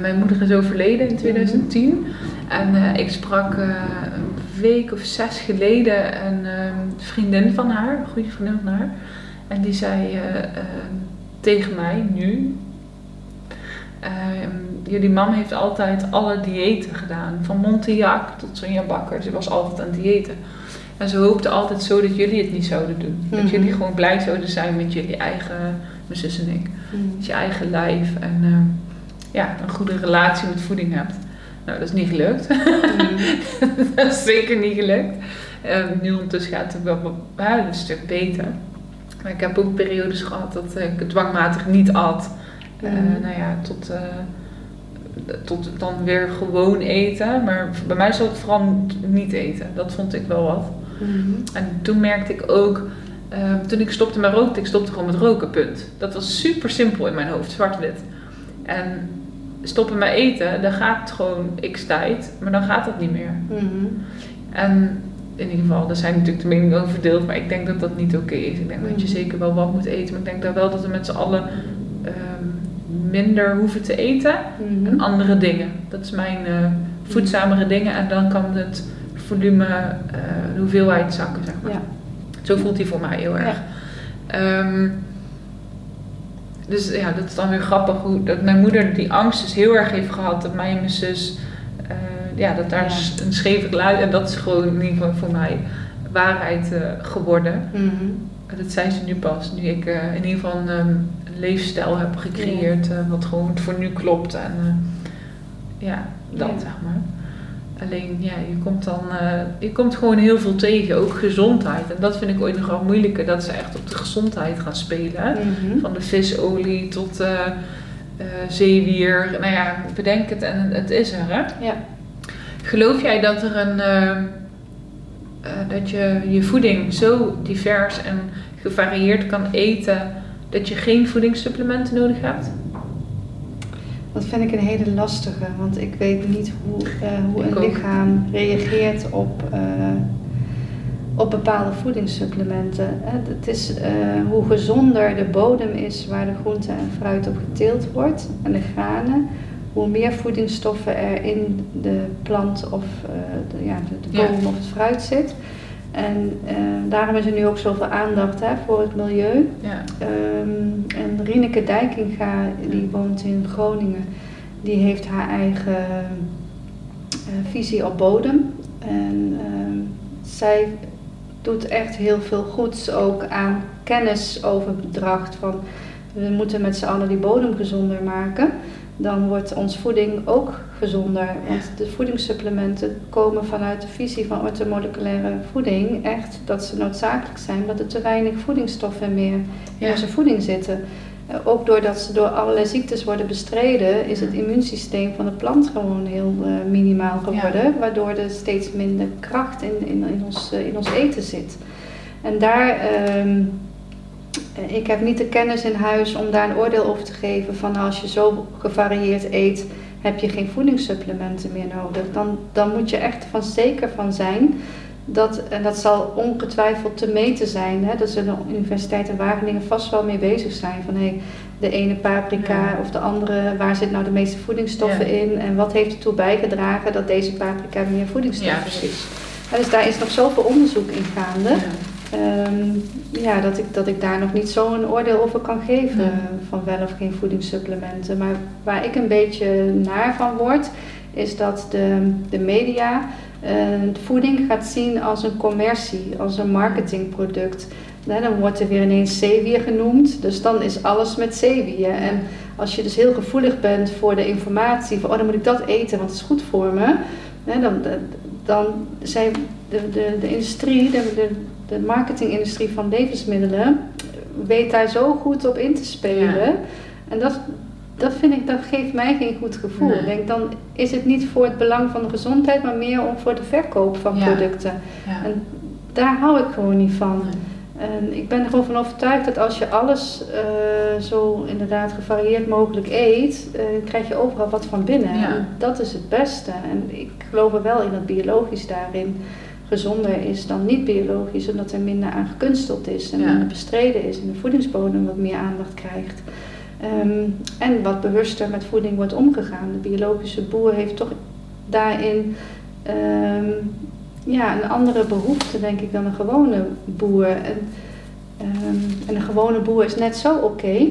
mijn moeder is overleden in 2010. Mhm. En ik sprak een week of zes geleden een ehm, vriendin van haar, een goede vriendin van haar. En die zei ehm, tegen mij nu. Uh, jullie mam heeft altijd alle diëten gedaan. Van Montiac tot Sonja Bakker. Ze was altijd aan diëten. En ze hoopte altijd zo dat jullie het niet zouden doen. Dat mhm. jullie gewoon blij zouden zijn met jullie eigen, mijn zus en ik. Mm. Met je eigen lijf. En uh, ja, een goede relatie met voeding hebt. Nou, dat is niet gelukt. Mhm. [laughs] dat is zeker niet gelukt. Uh, nu ondertussen gaat het wel een stuk beter. Maar ik heb ook periodes gehad dat ik dwangmatig niet at. Uh, nou ja, tot, uh, tot dan weer gewoon eten. Maar bij mij zat het vooral niet eten. Dat vond ik wel wat. Mhm. En toen merkte ik ook, uh, toen ik stopte met roken, ik stopte gewoon met roken, punt. Dat was super simpel in mijn hoofd, zwart-wit. En stoppen met eten, dan gaat het gewoon x tijd, maar dan gaat dat niet meer. Mm En in ieder geval, er zijn natuurlijk de meningen over verdeeld, maar ik denk dat dat niet oké is. Ik denk dat je mm. zeker wel wat moet eten, maar ik denk dat wel dat we met z'n allen ehm, minder hoeven te eten mm-hmm. en andere dingen. Dat is mijn uh, voedzamere dingen en dan kan het volume, uh, de hoeveelheid zakken, zeg maar. Ja. Zo voelt hij voor mij heel erg. Ehm, dus ja, dat is dan weer grappig hoe dat mijn moeder die angst dus heel erg heeft gehad dat mij en mijn zus ja, dat daar een scheve geluid en dat is gewoon in ieder geval voor mij waarheid uh, geworden. Mm Dat zei ze nu pas, nu ik uh, in ieder geval een, een leefstijl heb gecreëerd uh, wat gewoon voor nu klopt en ja, dat zeg maar. Alleen ja, je komt dan, je komt gewoon heel veel tegen, ook gezondheid. En dat vind ik ooit nog wel moeilijker, dat ze echt op de gezondheid gaan spelen. Mhm. Van de visolie tot zeewier, nou ja, bedenk het en het is er hè. Ja. Geloof jij dat er een uh, dat je je voeding zo divers en gevarieerd kan eten dat je geen voedingssupplementen nodig hebt? Dat vind ik een hele lastige, want ik weet niet hoe, uh, hoe een lichaam reageert op, uh, op bepaalde voedingssupplementen. Het is hoe gezonder de bodem is waar de groente en fruit op geteeld wordt en de granen, hoe meer voedingsstoffen er in de plant of uh, de, ja, de, boom of het fruit zit. En uh, daarom is er nu ook zoveel aandacht hè, voor het milieu. Ja. Um, en Rineke Dijkinga, die woont in Groningen, die heeft haar eigen uh, visie op bodem. En uh, zij doet echt heel veel goeds ook aan kennisoverdracht van we moeten met z'n allen die bodem gezonder maken dan wordt onze voeding ook gezonder. Want de voedingssupplementen komen vanuit de visie van orthomoleculaire voeding echt dat ze noodzakelijk zijn, omdat er te weinig voedingsstoffen meer in onze voeding zitten. Eh, ook doordat ze door allerlei ziektes worden bestreden, is het immuunsysteem van de plant gewoon heel uh, minimaal geworden, waardoor er steeds minder kracht in, in, in, ons, uh, in ons eten zit. En daar. Um, eh, ik heb niet de kennis in huis om daar een oordeel over te geven van als je zo gevarieerd eet, heb je geen voedingssupplementen meer nodig. Dan, dan moet je echt van zeker van zijn dat, en dat zal ongetwijfeld te meten zijn. Hè, dat ze de Universiteit in Wageningen vast wel mee bezig zijn. Van hey, de ene paprika of de andere, waar zit nou de meeste voedingsstoffen in? En wat heeft ertoe bijgedragen dat deze paprika meer voedingsstoffen heeft? Ja, precies. dus daar is nog zoveel onderzoek in gaande. Ehm, ja, dat, ik, dat ik daar nog niet zo een oordeel over kan geven van wel of geen voedingssupplementen. Maar waar ik een beetje naar van word, is dat de, de media uh, voeding gaat zien als een commercie, als een marketingproduct. dan wordt er weer ineens zeewier genoemd, dus dan is alles met zeewier. En als je dus heel gevoelig bent voor de informatie, van oh dan moet ik dat eten, want het is goed voor me. dan, dan zijn de, de, de industrie, de, de, de marketingindustrie van levensmiddelen, weet daar zo goed op in te spelen. En dat, dat, vind ik, dat geeft mij geen goed gevoel. Ik denk, dan is het niet voor het belang van de gezondheid, maar meer om voor de verkoop van producten. En daar hou ik gewoon niet van. En ik ben er gewoon van overtuigd dat als je alles uh, zo inderdaad gevarieerd mogelijk eet, uh, krijg je overal wat van binnen. En dat is het beste. En ik geloof er wel in dat biologisch daarin gezonder is dan niet biologisch, omdat er minder aan gekunsteld is en minder bestreden is en de voedingsbodem wat meer aandacht krijgt. Ehm, en wat bewuster met voeding wordt omgegaan. De biologische boer heeft toch daarin um, ja, een andere behoefte, denk ik, dan een gewone boer. En, um, en een gewone boer is net zo oké,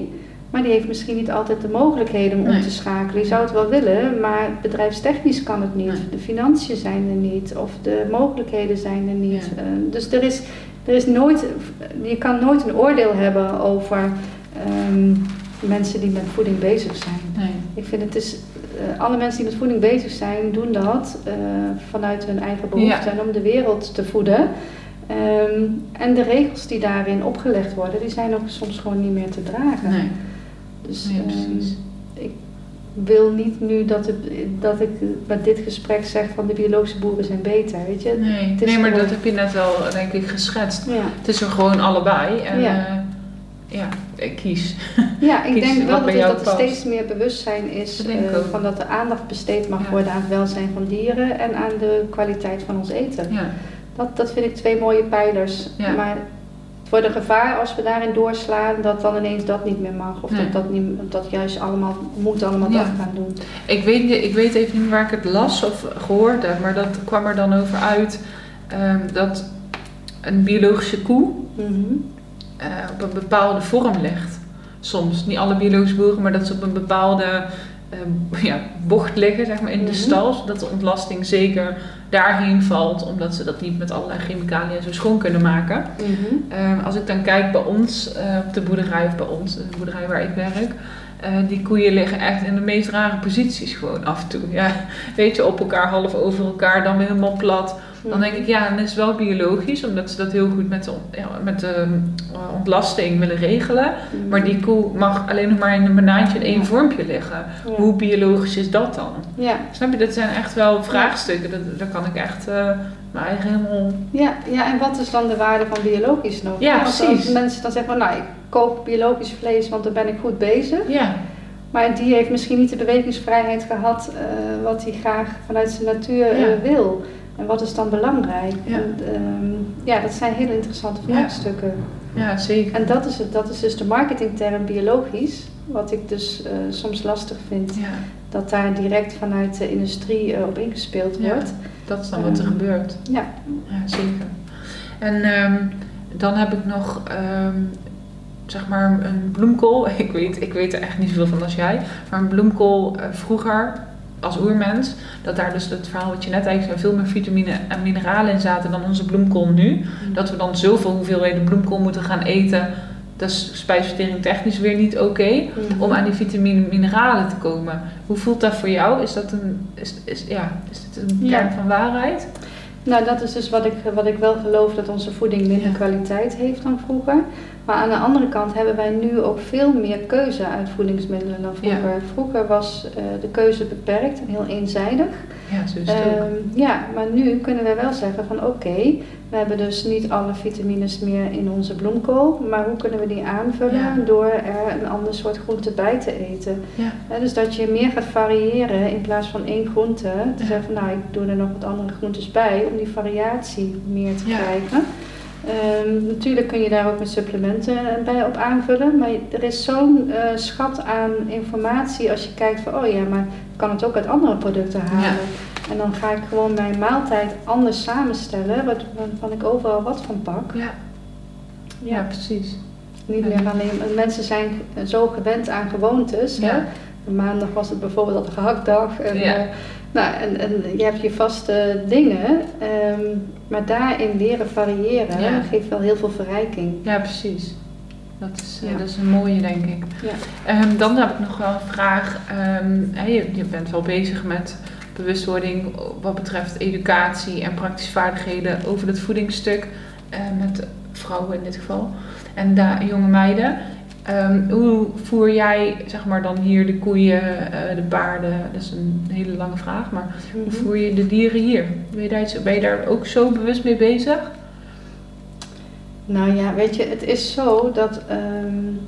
maar die heeft misschien niet altijd de mogelijkheden om om te schakelen. Die zou het wel willen, maar bedrijfstechnisch kan het niet. De financiën zijn er niet of de mogelijkheden zijn er niet. dus er is, er is nooit, je kan nooit een oordeel hebben over mensen die met voeding bezig zijn. Nee. Ik vind het is, uh, alle mensen die met voeding bezig zijn, doen dat uh, vanuit hun eigen behoeften en om de wereld te voeden. Um, en de regels die daarin opgelegd worden, die zijn ook soms gewoon niet meer te dragen. Dus nee, um, ik wil niet nu dat, het, dat ik met dit gesprek zeg van de biologische boeren zijn beter, weet je? Nee, nee maar dat heb je net wel denk ik geschetst. Ja. Het is er gewoon allebei. En, ja. Uh, ja, kies. Ja, ik [laughs] denk wel dat, dat er steeds meer bewustzijn is uh, van dat er aandacht besteed mag worden aan het welzijn van dieren en aan de kwaliteit van ons eten. Ja. Dat, dat vind ik twee mooie pijlers. Ja. Maar wordt een gevaar als we daarin doorslaan dat dan ineens dat niet meer mag. Of dat, dat, niet, dat juist allemaal moet allemaal dat gaan doen. Ik weet, ik weet even niet waar ik het las of gehoord heb, maar dat kwam er dan over uit um, dat een biologische koe. Mm uh, op een bepaalde vorm legt. Soms, niet alle biologische boeren, maar dat ze op een bepaalde uh, ja, bocht liggen zeg maar, in de mhm. stal, zodat de ontlasting zeker daarheen valt, omdat ze dat niet met allerlei chemicaliën zo schoon kunnen maken. Mm als ik dan kijk bij ons uh, op de boerderij, of bij ons, de boerderij waar ik werk, uh, die koeien liggen echt in de meest rare posities gewoon af en toe. Ja, [laughs] weet je, op elkaar, half over elkaar, dan weer helemaal plat. Dan denk ik, ja, dat is wel biologisch, omdat ze dat heel goed met de, ja, met de uh, ontlasting willen regelen. Mm. Maar die koe mag alleen nog maar in een banaantje in één vormpje liggen. Hoe biologisch is dat dan? Ja. Snap je, dat zijn echt wel vraagstukken. Dat, daar kan ik echt uh, mijn eigen helemaal... Ja, ja, en wat is dan de waarde van biologisch nog? Ja, precies. Als mensen dan zeggen, nou, ik koop biologisch vlees, want dan ben ik goed bezig. Ja. Maar die heeft misschien niet de bewegingsvrijheid gehad uh, wat hij graag vanuit zijn natuur ja. wil. En wat is dan belangrijk? Ja, en, ehm, ja dat zijn hele interessante vraagstukken. Ja, zeker. En dat is, het, dat is dus de marketingterm biologisch, wat ik dus uh, soms lastig vind. Ja. Dat daar direct vanuit de industrie uh, op ingespeeld wordt. dat is dan wat er ehm, gebeurt. Ja. ja zeker. En um, dan heb ik nog zeg maar een bloemkool. [laughs] Ik weet, ik weet er echt niet zoveel van als jij. Maar een bloemkool uh, vroeger als oermens, dat daar dus het verhaal wat je net eigenlijk zei, veel meer vitamine en mineralen in zaten dan onze bloemkool nu. Mm. Dat we dan zoveel hoeveelheden bloemkool moeten gaan eten. Dat is spijsvertering technisch weer niet oké mm. om aan die vitamine en mineralen te komen. Hoe voelt dat voor jou? Is dat een, is, is, ja, is dit een kern van waarheid? Nou, dat is dus wat ik, wat ik wel geloof dat onze voeding minder kwaliteit heeft dan vroeger. Maar aan de andere kant hebben wij nu ook veel meer keuze uit voedingsmiddelen dan vroeger. Vroeger was uh, de keuze beperkt en heel eenzijdig. Ja, zo is het ook. Ehm, ja, maar nu kunnen we wel zeggen van oké, we hebben dus niet alle vitamines meer in onze bloemkool, maar hoe kunnen we die aanvullen door er een ander soort groente bij te eten? Ja. dus dat je meer gaat variëren in plaats van één groente. Te zeggen van nou, ik doe er nog wat andere groentes bij om die variatie meer te krijgen. Um, natuurlijk kun je daar ook met supplementen bij op aanvullen, maar er is zo'n uh, schat aan informatie als je kijkt van oh ja, maar ik kan het ook uit andere producten halen. En dan ga ik gewoon mijn maaltijd anders samenstellen, waarvan ik overal wat van pak. Ja, ja. precies. Niet meer alleen, mensen zijn zo gewend aan gewoontes. Hè? Maandag was het bijvoorbeeld al de gehaktdag. En, ja. Uh, nou, en, en je hebt je vaste dingen, um, maar daarin leren variëren geeft wel heel veel verrijking. Ja, precies. Dat is, uh, dat is een mooie, denk ik. Ja. Um, dan heb ik nog wel een vraag. Um, je, je bent wel bezig met bewustwording wat betreft educatie en praktische vaardigheden over het voedingsstuk. Uh, met vrouwen in dit geval. En daar jonge meiden. Um, hoe voer jij zeg maar dan hier de koeien, uh, de paarden? Dat is een hele lange vraag, maar hoe mhm. voer je de dieren hier? Ben je, daar, ben je daar ook zo bewust mee bezig? Nou ja, weet je, het is zo dat um,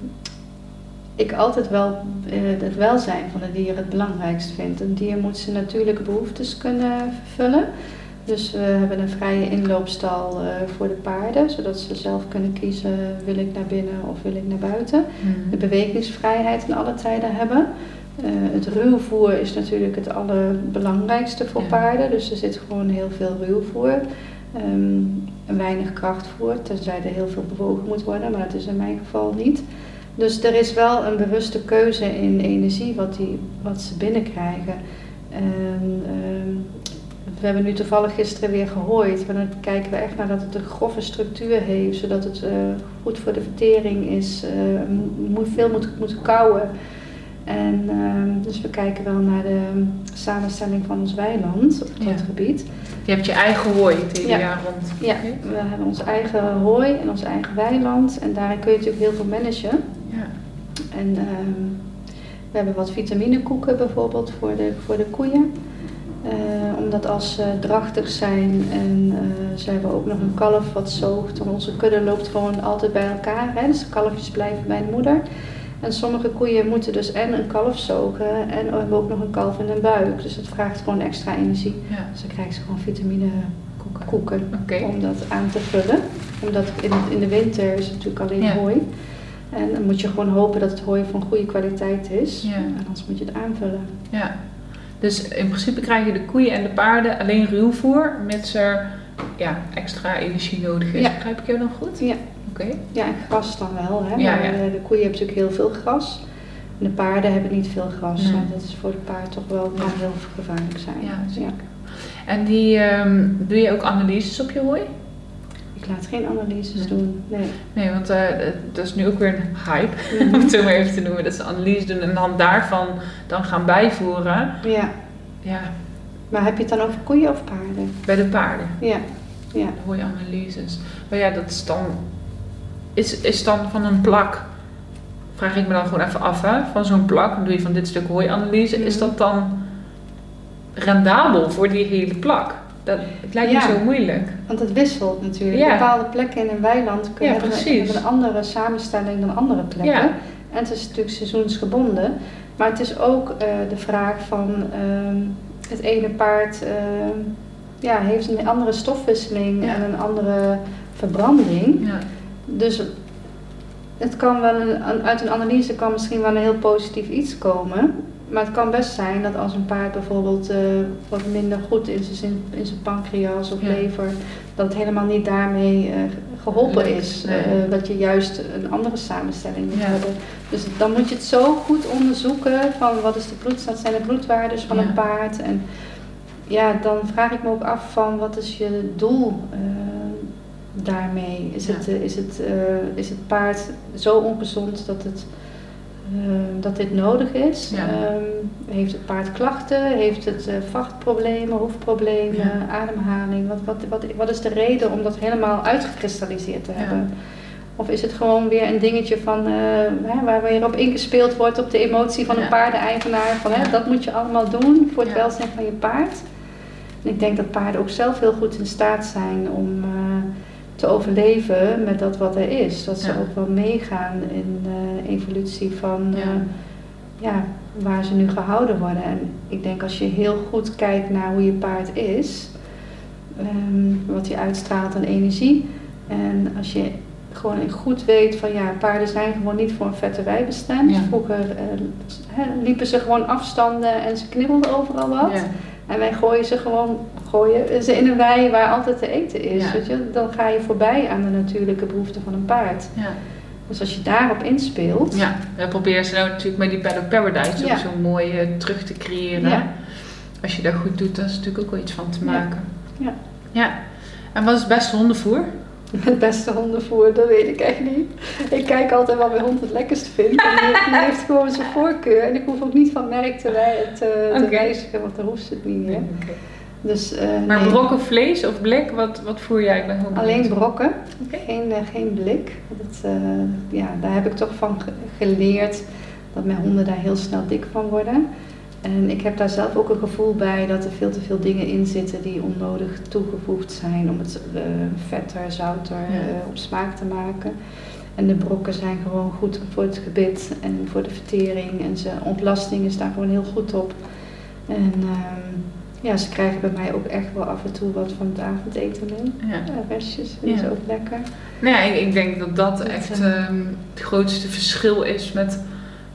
ik altijd wel uh, het welzijn van de dieren het belangrijkst vind. Een dier moet zijn natuurlijke behoeftes kunnen vervullen. Dus we hebben een vrije inloopstal uh, voor de paarden, zodat ze zelf kunnen kiezen: wil ik naar binnen of wil ik naar buiten. Mm. De bewegingsvrijheid in alle tijden hebben. Uh, het ruwvoer is natuurlijk het allerbelangrijkste voor paarden, dus er zit gewoon heel veel ruwvoer. Um, weinig krachtvoer, tenzij er heel veel bewogen moet worden, maar dat is in mijn geval niet. Dus er is wel een bewuste keuze in energie wat, die, wat ze binnenkrijgen. En, um, we hebben nu toevallig gisteren weer gehooid, maar dan kijken we echt naar dat het een grove structuur heeft, zodat het uh, goed voor de vertering is, uh, moet, veel moet, moet kouwen. En uh, dus we kijken wel naar de samenstelling van ons weiland op dat gebied. Je hebt je eigen hooi het hele jaar rond. Ja, we hebben ons eigen hooi en ons eigen weiland. En daarin kun je natuurlijk heel veel managen. Ja. En um, we hebben wat vitaminekoeken bijvoorbeeld voor de, voor de koeien. Uh, omdat als ze drachtig zijn en uh, ze hebben ook nog een kalf wat zoogt, dan onze kudde loopt gewoon altijd bij elkaar. Hè? Dus de kalfjes blijven bij de moeder. En sommige koeien moeten dus en een kalf zogen en hebben ook nog een kalf in hun buik. Dus dat vraagt gewoon extra energie. Ja. Dus dan krijgen ze gewoon vitamine koeken, om dat aan te vullen. Omdat in, in de winter is het natuurlijk alleen ja. hooi. En dan moet je gewoon hopen dat het hooi van goede kwaliteit is. Ja. En anders moet je het aanvullen. Ja. Dus in principe krijgen de koeien en de paarden alleen ruwvoer, mits er ja, extra energie nodig is. Begrijp ik jou nog goed? Ja. Oké. Ja, en gras dan wel. Hè? Ja, ja. de koeien hebben natuurlijk heel veel gras. En de paarden hebben niet veel gras. Dat is voor de paard toch wel kan heel gevaarlijk zijn. Ja, zeker. En die, um, doe je ook analyses op je hooi? Ik laat geen analyses doen, nee. Nee, want uh, dat is nu ook weer een hype, -hmm. [laughs] om het zo maar even te noemen. Dat ze analyse doen en dan daarvan dan gaan bijvoeren. Ja. Ja. Maar heb je het dan over koeien of paarden? Bij de paarden. Ja. ja. De hooianalyses. Maar ja, dat is dan is, is dan van een plak, vraag ik me dan gewoon even af, hè, van zo'n plak, dan doe je van dit stuk hooianalyse, mm. is dat dan rendabel voor die hele plak? Dat, het lijkt ja, me zo moeilijk. Want het wisselt natuurlijk. Ja. Bepaalde plekken in een weiland kunnen ja, hebben, een andere samenstelling dan andere plekken. Ja. En het is natuurlijk seizoensgebonden. Maar het is ook uh, de vraag van uh, het ene paard uh, ja, heeft een andere stofwisseling en een andere verbranding. Ja. Dus het kan wel een, uit een analyse kan misschien wel een heel positief iets komen. Maar het kan best zijn dat als een paard bijvoorbeeld uh, wat minder goed is in zijn, in zijn pancreas of ja. lever, dat het helemaal niet daarmee uh, geholpen Leuk, is. Nee. Uh, dat je juist een andere samenstelling moet ja. hebben. Dus dan moet je het zo goed onderzoeken van wat is de bloed, wat zijn de bloedwaardes van ja. een paard. En ja, dan vraag ik me ook af van wat is je doel daarmee? Is, het, is, het, is het paard zo ongezond dat, het, dat dit nodig is? Ja. Um, heeft het paard klachten? Heeft het vachtproblemen, hoefproblemen, ja. ademhaling? Wat, wat, wat, wat is de reden om dat helemaal uitgekristalliseerd te hebben? Of is het gewoon weer een dingetje van, eh, hè, waar weer op ingespeeld wordt op de emotie van een paardeneigenaar. Van, hè, dat moet je allemaal doen voor het welzijn van je paard. En ik denk dat paarden ook zelf heel goed in staat zijn om eh, te overleven met dat wat er is. Dat ze Ja. ook wel meegaan in de evolutie van Ja. eh, ja, waar ze nu gehouden worden. En ik denk als je heel goed kijkt naar hoe je paard is, ehm, wat hij uitstraalt aan energie. En als je gewoon goed weet van ja, paarden zijn gewoon niet voor een vette wei bestemd. Ja. Vroeger eh, liepen ze gewoon afstanden en ze knibbelden overal wat. En wij gooien ze gewoon gooien ze in een wei waar altijd te eten is. Ja. Weet je? Dan ga je voorbij aan de natuurlijke behoeften van een paard. Ja. Dus als je daarop inspeelt, Ja, we proberen ze nou natuurlijk met die Paddock Paradise ook zo mooi eh, terug te creëren. Ja. Als je dat goed doet, dan is natuurlijk ook wel iets van te maken. Ja. Ja. En wat is het beste hondenvoer? [laughs] Het beste hondenvoer, dat weet ik echt niet. Ik kijk altijd wat mijn hond het lekkerst vindt. En die, die heeft gewoon zijn voorkeur. En ik hoef ook niet van merk te, wij- te, te Oké. wijzigen, want dan hoeft ze het niet meer. Dus, eh, Maar nee, brok of vlees of blik, wat, wat voer jij bij alleen brokken, geen, eh, geen blik. Dat, eh, ja, daar heb ik toch van ge- geleerd dat mijn honden daar heel snel dik van worden. En ik heb daar zelf ook een gevoel bij dat er veel te veel dingen in zitten die onnodig toegevoegd zijn om het vetter, zouter Ja. op smaak te maken. En de brokken zijn gewoon goed voor het gebit en voor de vertering. En zijn ontlasting is daar gewoon heel goed op. En ehm, ja, ze krijgen bij mij ook echt wel af en toe wat van het avondeten mee. Ja. Ja, restjes Ja. ze ook lekker. Nou ja, ik, ik denk dat dat Dat, echt eh, ehm, het grootste verschil is met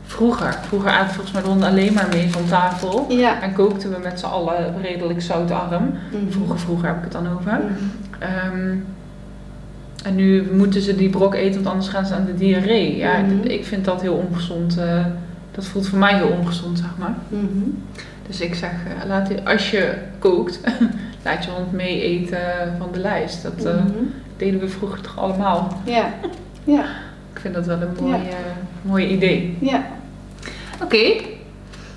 vroeger. Vroeger aten volgens mij de honden alleen maar mee van tafel. Ja. En kookten we met z'n allen redelijk zoutarm. Mhm. Vroeger, vroeger heb ik het dan over. Mhm. Ehm, en nu moeten ze die brok eten, want anders gaan ze aan de diarree. Ja, Mhm. ik vind dat heel ongezond. eh, dat voelt voor mij heel ongezond, zeg maar. Mhm. Dus ik zeg, eh, laat als je kookt, [laughs] laat je hond mee eten van de lijst. Dat eh, Mhm. deden we vroeger toch allemaal. Ja. Ja. Ik vind dat wel een mooi, Ja. mooi idee. Ja. Oké.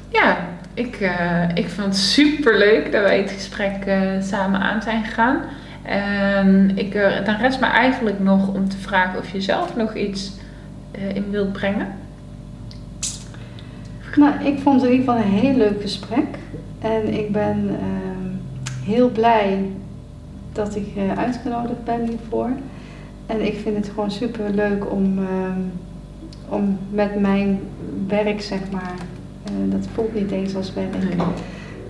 Ja, ik, eh, ik vond het super leuk dat wij het gesprek samen aan zijn gegaan. En ik, eh, dan rest me eigenlijk nog om te vragen of je zelf nog iets in wilt brengen. Nou, ik vond het in ieder geval een heel leuk gesprek. En ik ben ehm, heel blij dat ik eh, uitgenodigd ben hiervoor. En ik vind het gewoon super leuk om, ehm, om met mijn werk, zeg maar, eh, dat voelt niet eens als werk,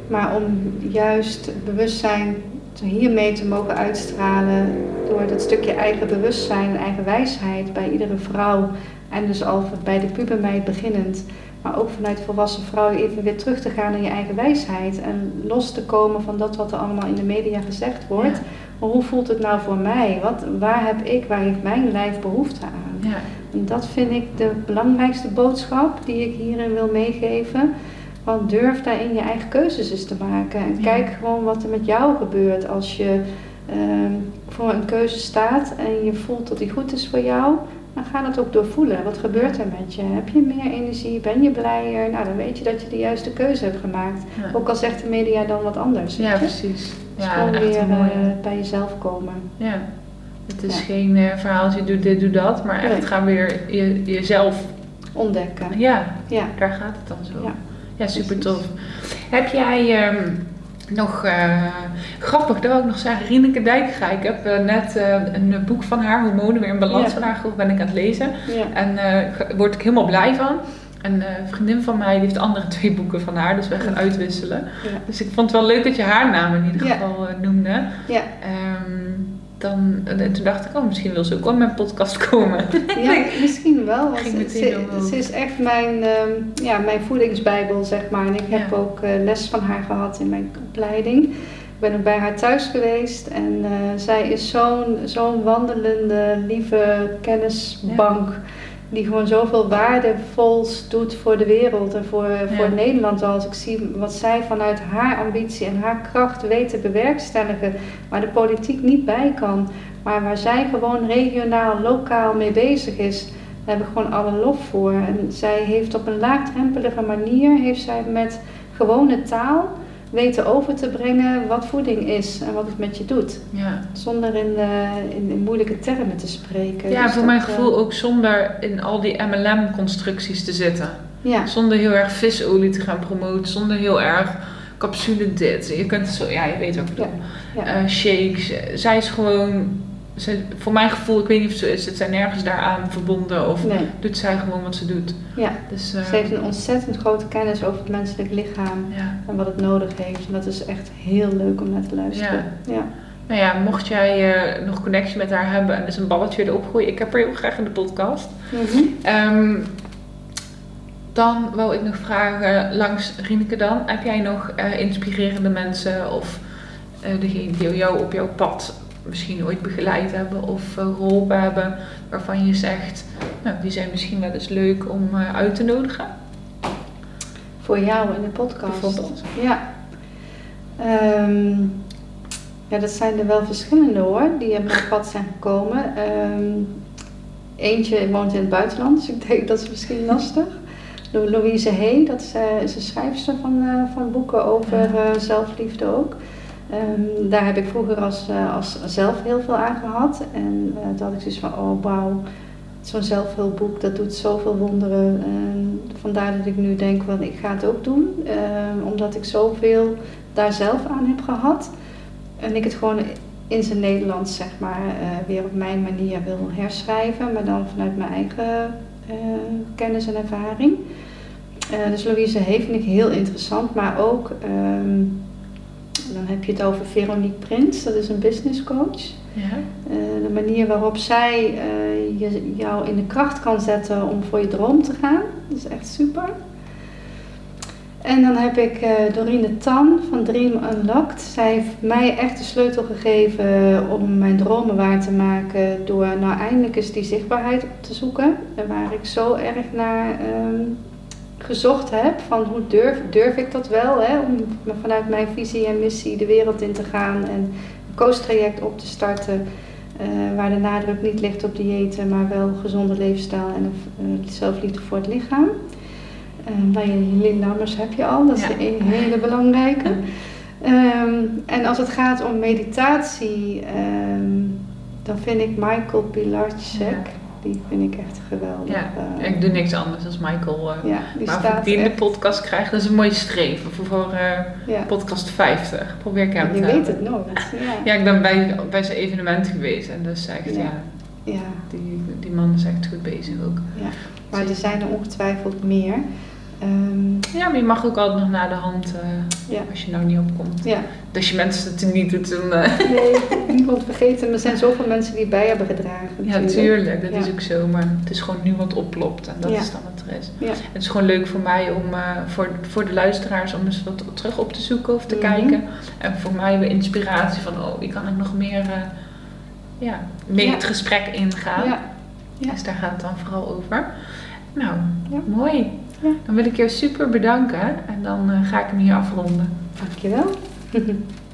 maar om juist bewustzijn hiermee te mogen uitstralen door dat stukje eigen bewustzijn en eigen wijsheid bij iedere vrouw en dus al bij de pubermeid beginnend, maar ook vanuit volwassen vrouw even weer terug te gaan naar je eigen wijsheid en los te komen van dat wat er allemaal in de media gezegd wordt. Ja. Maar hoe voelt het nou voor mij? Wat, waar heb ik, waar heeft mijn lijf behoefte aan? Ja, En dat vind ik de belangrijkste boodschap die ik hierin wil meegeven. Want durf daarin je eigen keuzes eens te maken. En Ja. kijk gewoon wat er met jou gebeurt als je ehm, voor een keuze staat en je voelt dat die goed is voor jou. Dan ga dat ook doorvoelen. Wat gebeurt er met je? Heb je meer energie? Ben je blijer? Nou, dan weet je dat je de juiste keuze hebt gemaakt. ja. Ook al zegt de media dan wat anders. ja precies. Dus Ja, gewoon weer eh, bij jezelf komen. Ja. Het is Ja. geen eh, verhaaltje, doe dit, doe dat, maar echt gaan weer je, jezelf. Ontdekken. Ja, Ja. daar gaat het dan zo. Ja. Super tof. Heb jij ehm, nog, eh, grappig, dat wil ik nog zeggen, Rieneke Dijkga. Ik heb eh, net eh, een boek van haar, Hormonen weer in balans, Ja. van haar gehoord, ben ik aan het lezen. Ja. En daar word ik helemaal blij van. En een vriendin van mij die heeft de andere twee boeken van haar, dus we gaan uitwisselen. Ja. Dus ik vond het wel leuk dat je haar naam in ieder geval noemde. Ja. Ehm, dan, en toen dacht ik, oh, misschien wil ze ook wel in mijn podcast [laughs] komen. Ja, misschien wel. Want Ging ze, ze, is echt mijn, ehm, ja, mijn voedingsbijbel, zeg maar. En ik heb Ja. ook eh, les van haar gehad in mijn opleiding. Ik ben ook bij haar thuis geweest. En eh, zij is zo'n zo'n wandelende, lieve kennisbank. Die gewoon zoveel waardevols doet voor de wereld en voor, voor Nederland. Als ik zie wat zij vanuit haar ambitie en haar kracht weet te bewerkstelligen. Waar de politiek niet bij kan. Maar waar zij gewoon regionaal, lokaal mee bezig is, daar heb ik gewoon alle lof voor. En zij heeft op een laagdrempelige manier, heeft zij met gewone taal, weten over te brengen wat voeding is en wat het met je doet. Ja, Zonder in, eh, in, in moeilijke termen te spreken. ja Dus voor mijn eh, gevoel ook zonder in al die MLM-constructies te zitten. ja, Zonder heel erg visolie te gaan promoten, zonder heel erg capsule dit. Je kunt het zo, ja, je weet wat ik bedoel. ja. Eh, shakes. Zij is gewoon, ze, voor mijn gevoel, ik weet niet of is, het zijn nergens daaraan verbonden of nee, doet zij gewoon wat ze doet. ja. Dus, eh, Ze heeft een ontzettend grote kennis over het menselijk lichaam ja. en wat het nodig heeft. En dat is echt heel leuk om naar te luisteren. Ja. Nou ja, mocht jij eh, nog connectie met haar hebben en dus een balletje erop gooien, ik heb haar heel graag in de podcast. Mhm. Ehm, dan wou ik nog vragen, langs Rieneke dan, heb jij nog eh, inspirerende mensen of eh degene die jou op jouw pad misschien ooit begeleid hebben of eh, geholpen hebben, waarvan je zegt, nou die zijn misschien wel eens leuk om eh, uit te nodigen? Voor jou in de podcast. Bijvoorbeeld. Ja. Ehm, ja, dat zijn er wel verschillende hoor, die op mijn pad zijn gekomen. Ehm, eentje woont in het buitenland, dus ik denk dat is misschien lastig. Lo- Louise Hay, dat is, eh, is een schrijfster van, eh, van boeken over eh, zelfliefde ook. Ehm, daar heb ik vroeger als, eh, als zelf heel veel aan gehad. En eh toen had ik zoiets van, oh wauw, zo'n zelfhulpboek, dat doet zoveel wonderen. En vandaar dat ik nu denk, van ik ga het ook doen. Ehm, omdat ik zoveel daar zelf aan heb gehad. En ik het gewoon in zijn Nederlands, zeg maar, eh, weer op mijn manier wil herschrijven. Maar dan vanuit mijn eigen kennis en ervaring. Dus Louise ik heel interessant. Maar ook, ehm, dan heb je het over Veronique Prins. Dat is een business coach. Ja. Eh, de manier waarop zij eh, je, jou in de kracht kan zetten om voor je droom te gaan. Dat is echt super. En dan heb ik eh Dorine Tan van Dream Unlocked. Zij heeft mij echt de sleutel gegeven om mijn dromen waar te maken. Door nou eindelijk eens die zichtbaarheid op te zoeken. En waar ik zo erg naar ehm, gezocht heb. Van hoe durf, durf ik dat wel? Hè? Om vanuit mijn visie en missie de wereld in te gaan. En een coach-traject op te starten. eh, waar de nadruk niet ligt op diëten, maar wel gezonde leefstijl en eh, zelfliefde voor het lichaam. Uh, bij Lammers heb je al, dat is Ja. een hele belangrijke. Ehm, en als het gaat om meditatie, ehm, dan vind ik Michael Pilarczyk, die vind ik echt geweldig. Ja, Eh, ik doe niks anders dan Michael. eh, ja, die maar staat ik die in de podcast krijg, dat is een mooie streven voor, voor eh, ja. podcast 50. Probeer ik hem Je te weet hebben. het nooit. Ja. Ja, ik ben bij, bij zijn evenement geweest en dat is echt, ja, Ja. Ja. die, die man is echt goed bezig ook. Ja. Maar er zijn er ongetwijfeld meer. Ehm, Ja, maar je mag ook altijd nog naar de hand eh, Ja. als je nou niet opkomt. ja, Dus je mensen het niet doet, dan... eh, nee, niemand vergeten. Er zijn zoveel mensen die bij hebben gedragen. ja, tuurlijk, dat Ja. is ook zo. Maar het is gewoon nu wat oplopt en dat is dan wat er is. Ja. Het is gewoon leuk voor mij om, eh, voor, voor de luisteraars, om eens wat terug op te zoeken of te Mhm. kijken. En voor mij weer inspiratie van, oh, wie kan ik nog meer, ja, meer het gesprek ingaan. Ja. Ja. Dus daar gaat het dan vooral over. Nou, Ja. mooi. Dan wil ik je super bedanken en dan eh, ga ik hem hier afronden. Dankjewel. [laughs]